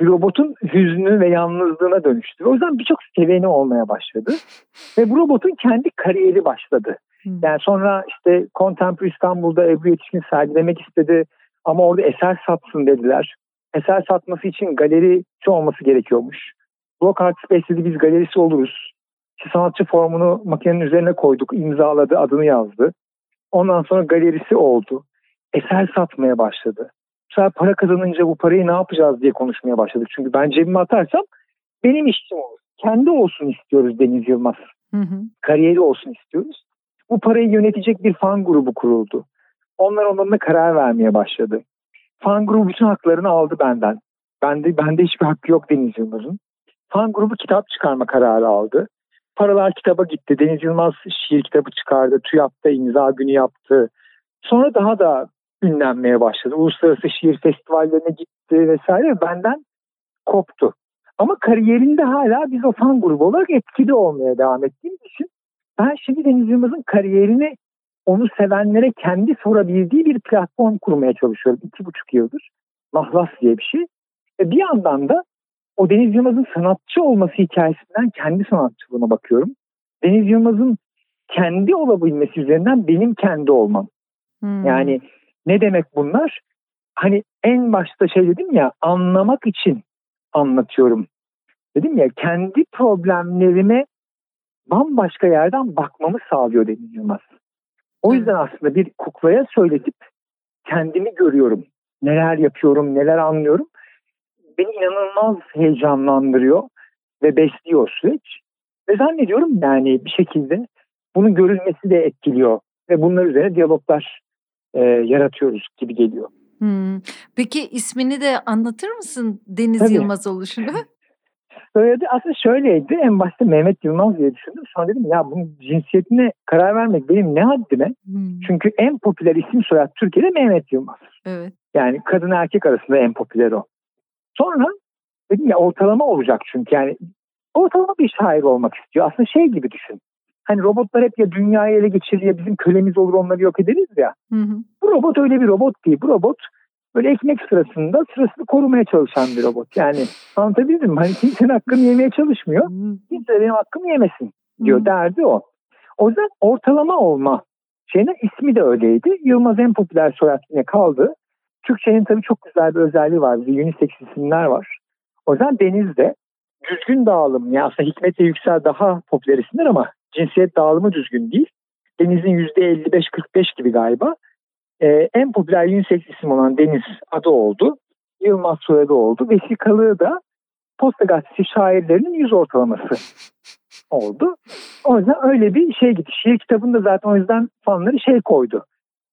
bir robotun hüznü ve yalnızlığına dönüştü. O yüzden birçok seveni olmaya başladı. Ve bu robotun kendi kariyeri başladı. Hmm. Yani sonra işte Contemporary İstanbul'da Ebru Yetişkin sergilemek istedi. Ama orada eser satsın dediler. Eser satması için galerisi olması gerekiyormuş. Block Art Space'de biz galerisi oluruz. İşte sanatçı formunu makinenin üzerine koyduk. imzaladı, adını yazdı. Ondan sonra galerisi oldu. Eser satmaya başladı sefer para kazanınca bu parayı ne yapacağız diye konuşmaya başladık. Çünkü ben cebime atarsam benim işim olur. Kendi olsun istiyoruz Deniz Yılmaz. Hı hı. Kariyeri olsun istiyoruz. Bu parayı yönetecek bir fan grubu kuruldu. Onlar onunla karar vermeye başladı. Fan grubu bütün haklarını aldı benden. Bende, bende hiçbir hakkı yok Deniz Yılmaz'ın. Fan grubu kitap çıkarma kararı aldı. Paralar kitaba gitti. Deniz Yılmaz şiir kitabı çıkardı. TÜYAP'ta imza günü yaptı. Sonra daha da ünlenmeye başladı. Uluslararası şiir festivallerine gitti vesaire benden koptu. Ama kariyerinde hala biz o fan grubu olarak etkili olmaya devam ettiğimiz için ben şimdi Deniz Yılmaz'ın kariyerini onu sevenlere kendi sorabildiği bir platform kurmaya çalışıyorum. iki buçuk yıldır. Mahlas diye bir şey. E bir yandan da o Deniz Yılmaz'ın sanatçı olması hikayesinden kendi sanatçılığıma bakıyorum. Deniz Yılmaz'ın kendi olabilmesi üzerinden benim kendi olmam. Hmm. Yani ne demek bunlar? Hani en başta şey dedim ya anlamak için anlatıyorum. Dedim ya kendi problemlerime bambaşka yerden bakmamı sağlıyor Deniz Yılmaz. O yüzden aslında bir kuklaya söyletip kendimi görüyorum. Neler yapıyorum, neler anlıyorum. Beni inanılmaz heyecanlandırıyor ve besliyor süreç. Ve zannediyorum yani bir şekilde bunun görülmesi de etkiliyor. Ve bunlar üzerine diyaloglar e, yaratıyoruz gibi geliyor. Hmm. Peki ismini de anlatır mısın Deniz Tabii. Yılmaz oluşunu? Soyadı aslında şöyleydi. En başta Mehmet Yılmaz diye düşündüm. Sonra dedim ya bunun cinsiyetine karar vermek benim ne haddime? Hmm. Çünkü en popüler isim soyad Türkiye'de Mehmet Yılmaz. Evet. Yani kadın erkek arasında en popüler o. Sonra dedim ya ortalama olacak çünkü yani ortalama bir şair olmak istiyor. Aslında şey gibi düşün. Hani robotlar hep ya dünyayı ele geçirir ya bizim kölemiz olur onları yok ederiz ya. Hı hı. Bu robot öyle bir robot değil. Bu robot böyle ekmek sırasında sırasını korumaya çalışan bir robot. Yani anlatabildim mi? Hani kimsenin hakkını yemeye çalışmıyor. Kimse benim hakkımı yemesin diyor. Derdi o. O yüzden ortalama olma şeyine ismi de öyleydi. Yılmaz en popüler soyad yine kaldı. Türkçenin tabii çok güzel bir özelliği var. Bir unisex isimler var. O yüzden Deniz'de düzgün dağılım. Yani aslında Hikmet ve Yüksel daha popüler isimler ama cinsiyet dağılımı düzgün değil. Deniz'in %55-45 gibi galiba e, en popüler unisex isim olan Deniz adı oldu. Yılmaz soyadı oldu. Vesikalığı da Posta Gazetesi şairlerinin yüz ortalaması oldu. O yüzden öyle bir şey gitti. Şiir kitabında zaten o yüzden fanları şey koydu.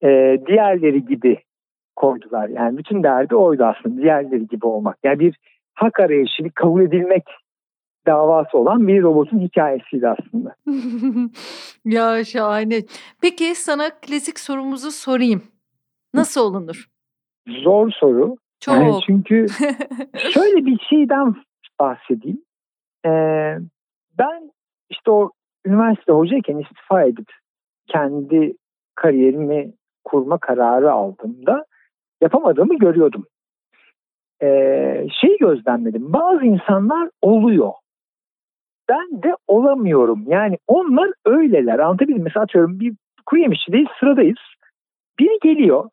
E, diğerleri gibi koydular. Yani bütün derdi oydu aslında. Diğerleri gibi olmak. Yani bir hak arayışı, bir kabul edilmek davası olan bir robotun hikayesiydi aslında. ya şahane. Peki sana klasik sorumuzu sorayım. Nasıl olunur? Zor soru. Çok. Yani çünkü şöyle bir şeyden bahsedeyim. Ee, ben işte o üniversite hocayken istifa edip kendi kariyerimi kurma kararı aldığımda yapamadığımı görüyordum. Ee, şey gözlemledim. Bazı insanlar oluyor. Ben de olamıyorum. Yani onlar öyleler. Anlatabildim. Mesela atıyorum bir kuru yemişçideyiz sıradayız. Biri geliyor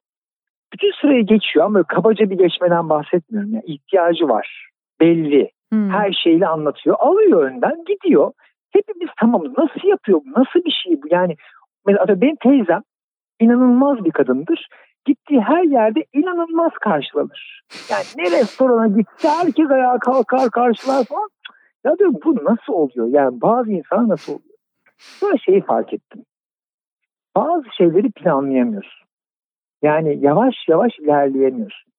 bütün sırayı geçiyor ama kabaca bir geçmeden bahsetmiyorum. Yani ihtiyacı var. Belli. Hmm. Her şeyle anlatıyor. Alıyor önden gidiyor. Hepimiz tamam nasıl yapıyor? Nasıl bir şey bu? Yani mesela benim teyzem inanılmaz bir kadındır. Gittiği her yerde inanılmaz karşılanır. Yani ne restorana gitse herkes ayağa kalkar karşılar falan. Ya diyorum bu nasıl oluyor? Yani bazı insan nasıl oluyor? Sonra şeyi fark ettim. Bazı şeyleri planlayamıyorsun. Yani yavaş yavaş ilerleyemiyorsun.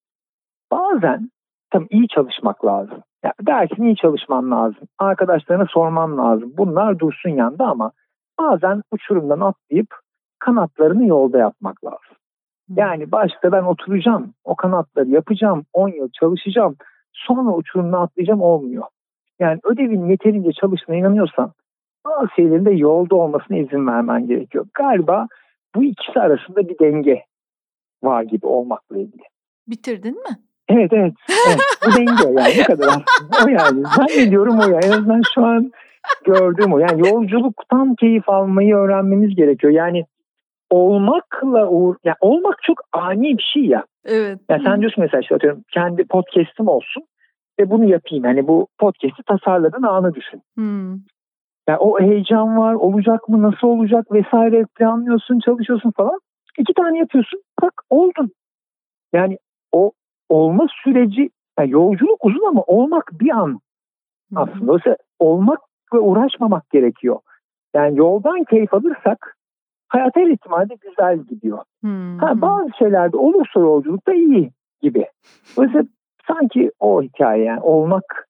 Bazen tam iyi çalışmak lazım. Yani dersin iyi çalışman lazım. Arkadaşlarına sorman lazım. Bunlar dursun yanında ama bazen uçurumdan atlayıp kanatlarını yolda yapmak lazım. Yani başta ben oturacağım, o kanatları yapacağım, 10 yıl çalışacağım, sonra uçurumdan atlayacağım olmuyor. Yani ödevin yeterince çalıştığına inanıyorsan bazı şeylerin de yolda olmasına izin vermen gerekiyor. Galiba bu ikisi arasında bir denge var gibi olmakla ilgili. Bitirdin mi? Evet evet. evet. Bu denge yani bu kadar O yani. Zannediyorum o ya. En azından şu an gördüğüm o. Yani yolculuktan keyif almayı öğrenmemiz gerekiyor. Yani olmakla uğur, yani olmak çok ani bir şey ya. Evet. Yani sen diyorsun mesela işte atıyorum kendi podcast'im olsun ve bunu yapayım. Hani bu podcast'i tasarladığın anı düşün. Hmm. Yani o heyecan var, olacak mı, nasıl olacak vesaire planlıyorsun, çalışıyorsun falan. İki tane yapıyorsun. Bak oldun. Yani o olma süreci yani yolculuk uzun ama olmak bir an aslında. Oysa olmak ve uğraşmamak gerekiyor. Yani yoldan keyif alırsak hayat her ihtimalle güzel gidiyor. Hmm. Ha, bazı şeylerde olursa yolculuk da iyi gibi. Oysa sanki o hikaye yani olmak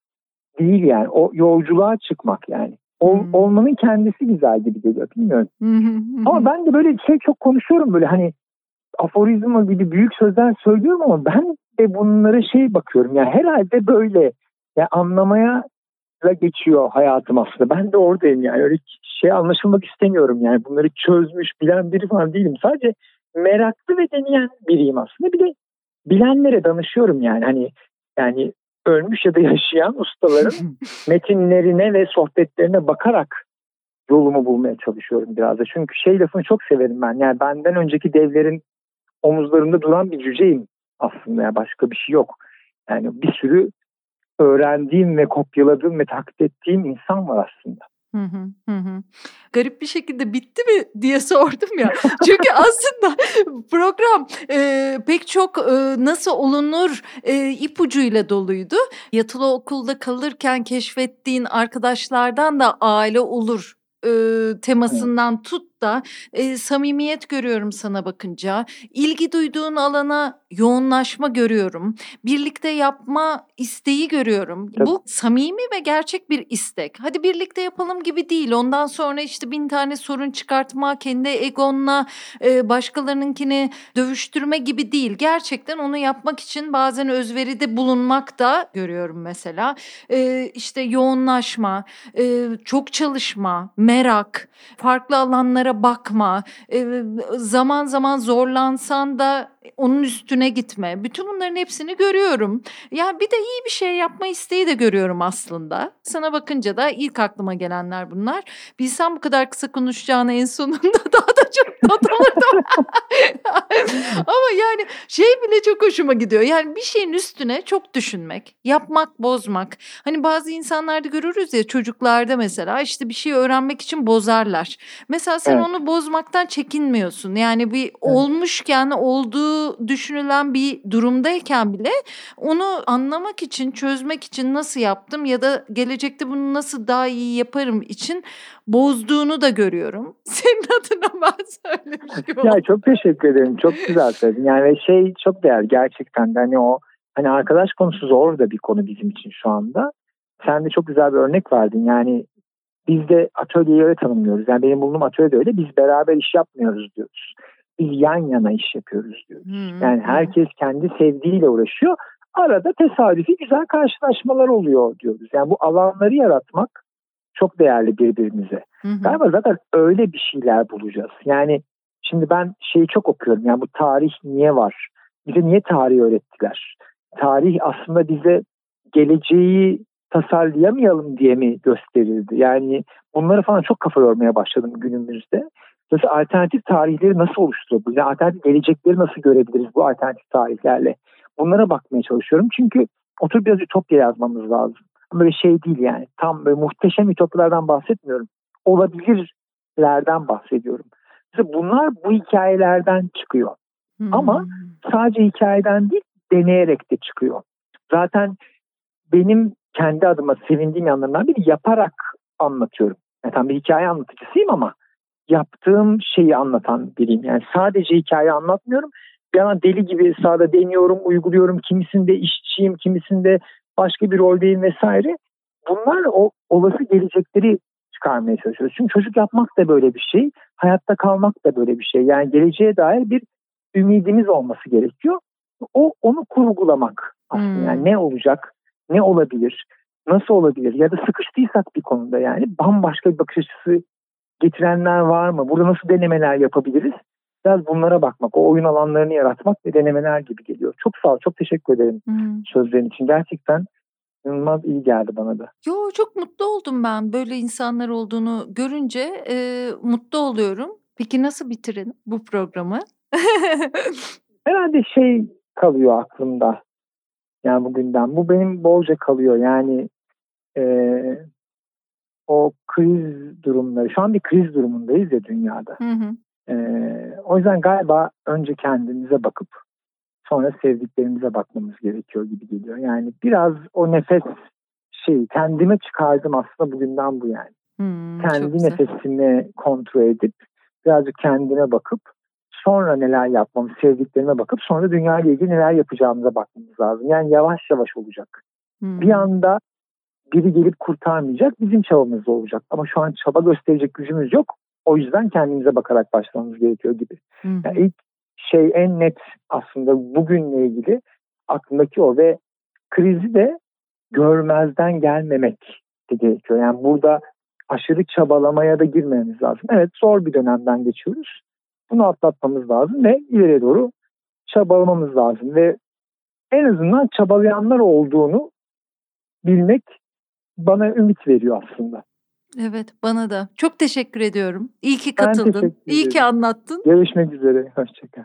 değil yani o yolculuğa çıkmak yani. Ol, hmm. Olmanın kendisi güzel gibi geliyor bilmiyorum. Hmm. Ama ben de böyle şey çok konuşuyorum böyle hani aforizma gibi büyük sözler söylüyorum ama ben de bunlara şey bakıyorum. Yani herhalde böyle yani anlamaya da geçiyor hayatım aslında. Ben de oradayım yani öyle şey anlaşılmak istemiyorum yani bunları çözmüş bilen biri falan değilim. Sadece meraklı ve deneyen biriyim aslında. Bir de bilenlere danışıyorum yani hani yani ölmüş ya da yaşayan ustaların metinlerine ve sohbetlerine bakarak yolumu bulmaya çalışıyorum biraz da. Çünkü şey lafını çok severim ben. Yani benden önceki devlerin omuzlarında duran bir cüceyim aslında. Yani başka bir şey yok. Yani bir sürü öğrendiğim ve kopyaladığım ve taklit ettiğim insan var aslında. Hı hı, hı. Garip bir şekilde bitti mi diye sordum ya. Çünkü aslında program e, pek çok e, nasıl olunur e, ipucuyla doluydu. Yatılı okulda kalırken keşfettiğin arkadaşlardan da aile olur e, temasından tut da e, samimiyet görüyorum sana bakınca. İlgi duyduğun alana yoğunlaşma görüyorum. Birlikte yapma isteği görüyorum. Tabii. Bu samimi ve gerçek bir istek. Hadi birlikte yapalım gibi değil. Ondan sonra işte bin tane sorun çıkartma, kendi egonla e, başkalarınınkini dövüştürme gibi değil. Gerçekten onu yapmak için bazen özveride bulunmak da görüyorum mesela. E, işte yoğunlaşma, e, çok çalışma, merak, farklı alanlara bakma, zaman zaman zorlansan da onun üstüne gitme. Bütün bunların hepsini görüyorum. Yani bir de iyi bir şey yapma isteği de görüyorum aslında. Sana bakınca da ilk aklıma gelenler bunlar. Bilsem bu kadar kısa konuşacağını en sonunda daha da çok not alırdım. Ama yani şey bile çok hoşuma gidiyor. Yani bir şeyin üstüne çok düşünmek, yapmak, bozmak. Hani bazı insanlarda görürüz ya çocuklarda mesela işte bir şey öğrenmek için bozarlar. Mesela sen evet. onu bozmaktan çekinmiyorsun. Yani bir evet. olmuşken olduğu düşünülen bir durumdayken bile onu anlamak için, çözmek için nasıl yaptım ya da gelecekte bunu nasıl daha iyi yaparım için bozduğunu da görüyorum. Senin adına ben söylemiş Ya çok teşekkür ederim. Çok güzel söyledin. Yani şey çok değerli gerçekten hani o hani arkadaş konusu zor da bir konu bizim için şu anda. Sen de çok güzel bir örnek verdin. Yani biz de atölyeyi öyle tanımlıyoruz. Yani benim bulunduğum atölye de öyle. Biz beraber iş yapmıyoruz diyoruz biz yan yana iş yapıyoruz diyoruz. Hmm. Yani herkes kendi sevdiğiyle uğraşıyor. Arada tesadüfi güzel karşılaşmalar oluyor diyoruz. Yani bu alanları yaratmak çok değerli birbirimize. Hı Galiba zaten öyle bir şeyler bulacağız. Yani şimdi ben şeyi çok okuyorum. Yani bu tarih niye var? Bize niye tarih öğrettiler? Tarih aslında bize geleceği tasarlayamayalım diye mi gösterildi? Yani bunları falan çok kafa yormaya başladım günümüzde. Mesela alternatif tarihleri nasıl oluşturabiliriz? Yani alternatif gelecekleri nasıl görebiliriz bu alternatif tarihlerle? Bunlara bakmaya çalışıyorum. Çünkü oturup biraz ütopya yazmamız lazım. Böyle şey değil yani. Tam böyle muhteşem ütopyalardan bahsetmiyorum. Olabilirlerden bahsediyorum. Mesela bunlar bu hikayelerden çıkıyor. Hmm. Ama sadece hikayeden değil deneyerek de çıkıyor. Zaten benim kendi adıma sevindiğim yanlarından biri yaparak anlatıyorum. Yani tam bir hikaye anlatıcısıyım ama yaptığım şeyi anlatan biriyim. Yani sadece hikaye anlatmıyorum. Bir an deli gibi sahada deniyorum, uyguluyorum. Kimisinde işçiyim, kimisinde başka bir roldeyim vesaire. Bunlar o olası gelecekleri çıkarmaya çalışıyoruz. Çünkü çocuk yapmak da böyle bir şey. Hayatta kalmak da böyle bir şey. Yani geleceğe dair bir ümidimiz olması gerekiyor. O onu kurgulamak aslında. Hmm. Yani ne olacak, ne olabilir, nasıl olabilir ya da sıkıştıysak bir konuda yani bambaşka bir bakış açısı getirenler var mı? Burada nasıl denemeler yapabiliriz? Biraz bunlara bakmak, o oyun alanlarını yaratmak ve denemeler gibi geliyor. Çok sağ ol, çok teşekkür ederim hmm. sözlerin için. Gerçekten inanılmaz iyi geldi bana da. Yo çok mutlu oldum ben böyle insanlar olduğunu görünce e, mutlu oluyorum. Peki nasıl bitirin bu programı? Herhalde şey kalıyor aklımda. Yani bugünden. Bu benim bolca kalıyor. Yani e, o kriz durumları, şu an bir kriz durumundayız ya dünyada. Hı hı. Ee, o yüzden galiba önce kendimize bakıp sonra sevdiklerimize bakmamız gerekiyor gibi geliyor. Yani biraz o nefes şey kendime çıkardım aslında bugünden bu yani. Hmm, Kendi nefesini kontrol edip birazcık kendine bakıp sonra neler yapmamız, sevdiklerime bakıp sonra dünya ile ilgili neler yapacağımıza bakmamız lazım. Yani yavaş yavaş olacak. Hmm. Bir anda biri gelip kurtarmayacak bizim çabamızda olacak. Ama şu an çaba gösterecek gücümüz yok. O yüzden kendimize bakarak başlamamız gerekiyor gibi. Hı hı. Yani ilk şey en net aslında bugünle ilgili aklımdaki o ve krizi de görmezden gelmemek de gerekiyor. Yani burada aşırı çabalamaya da girmemiz lazım. Evet zor bir dönemden geçiyoruz. Bunu atlatmamız lazım ve ileriye doğru çabalamamız lazım ve en azından çabalayanlar olduğunu bilmek bana ümit veriyor aslında. Evet bana da. Çok teşekkür ediyorum. İyi ki katıldın. İyi ki anlattın. Görüşmek üzere. Hoşçakal.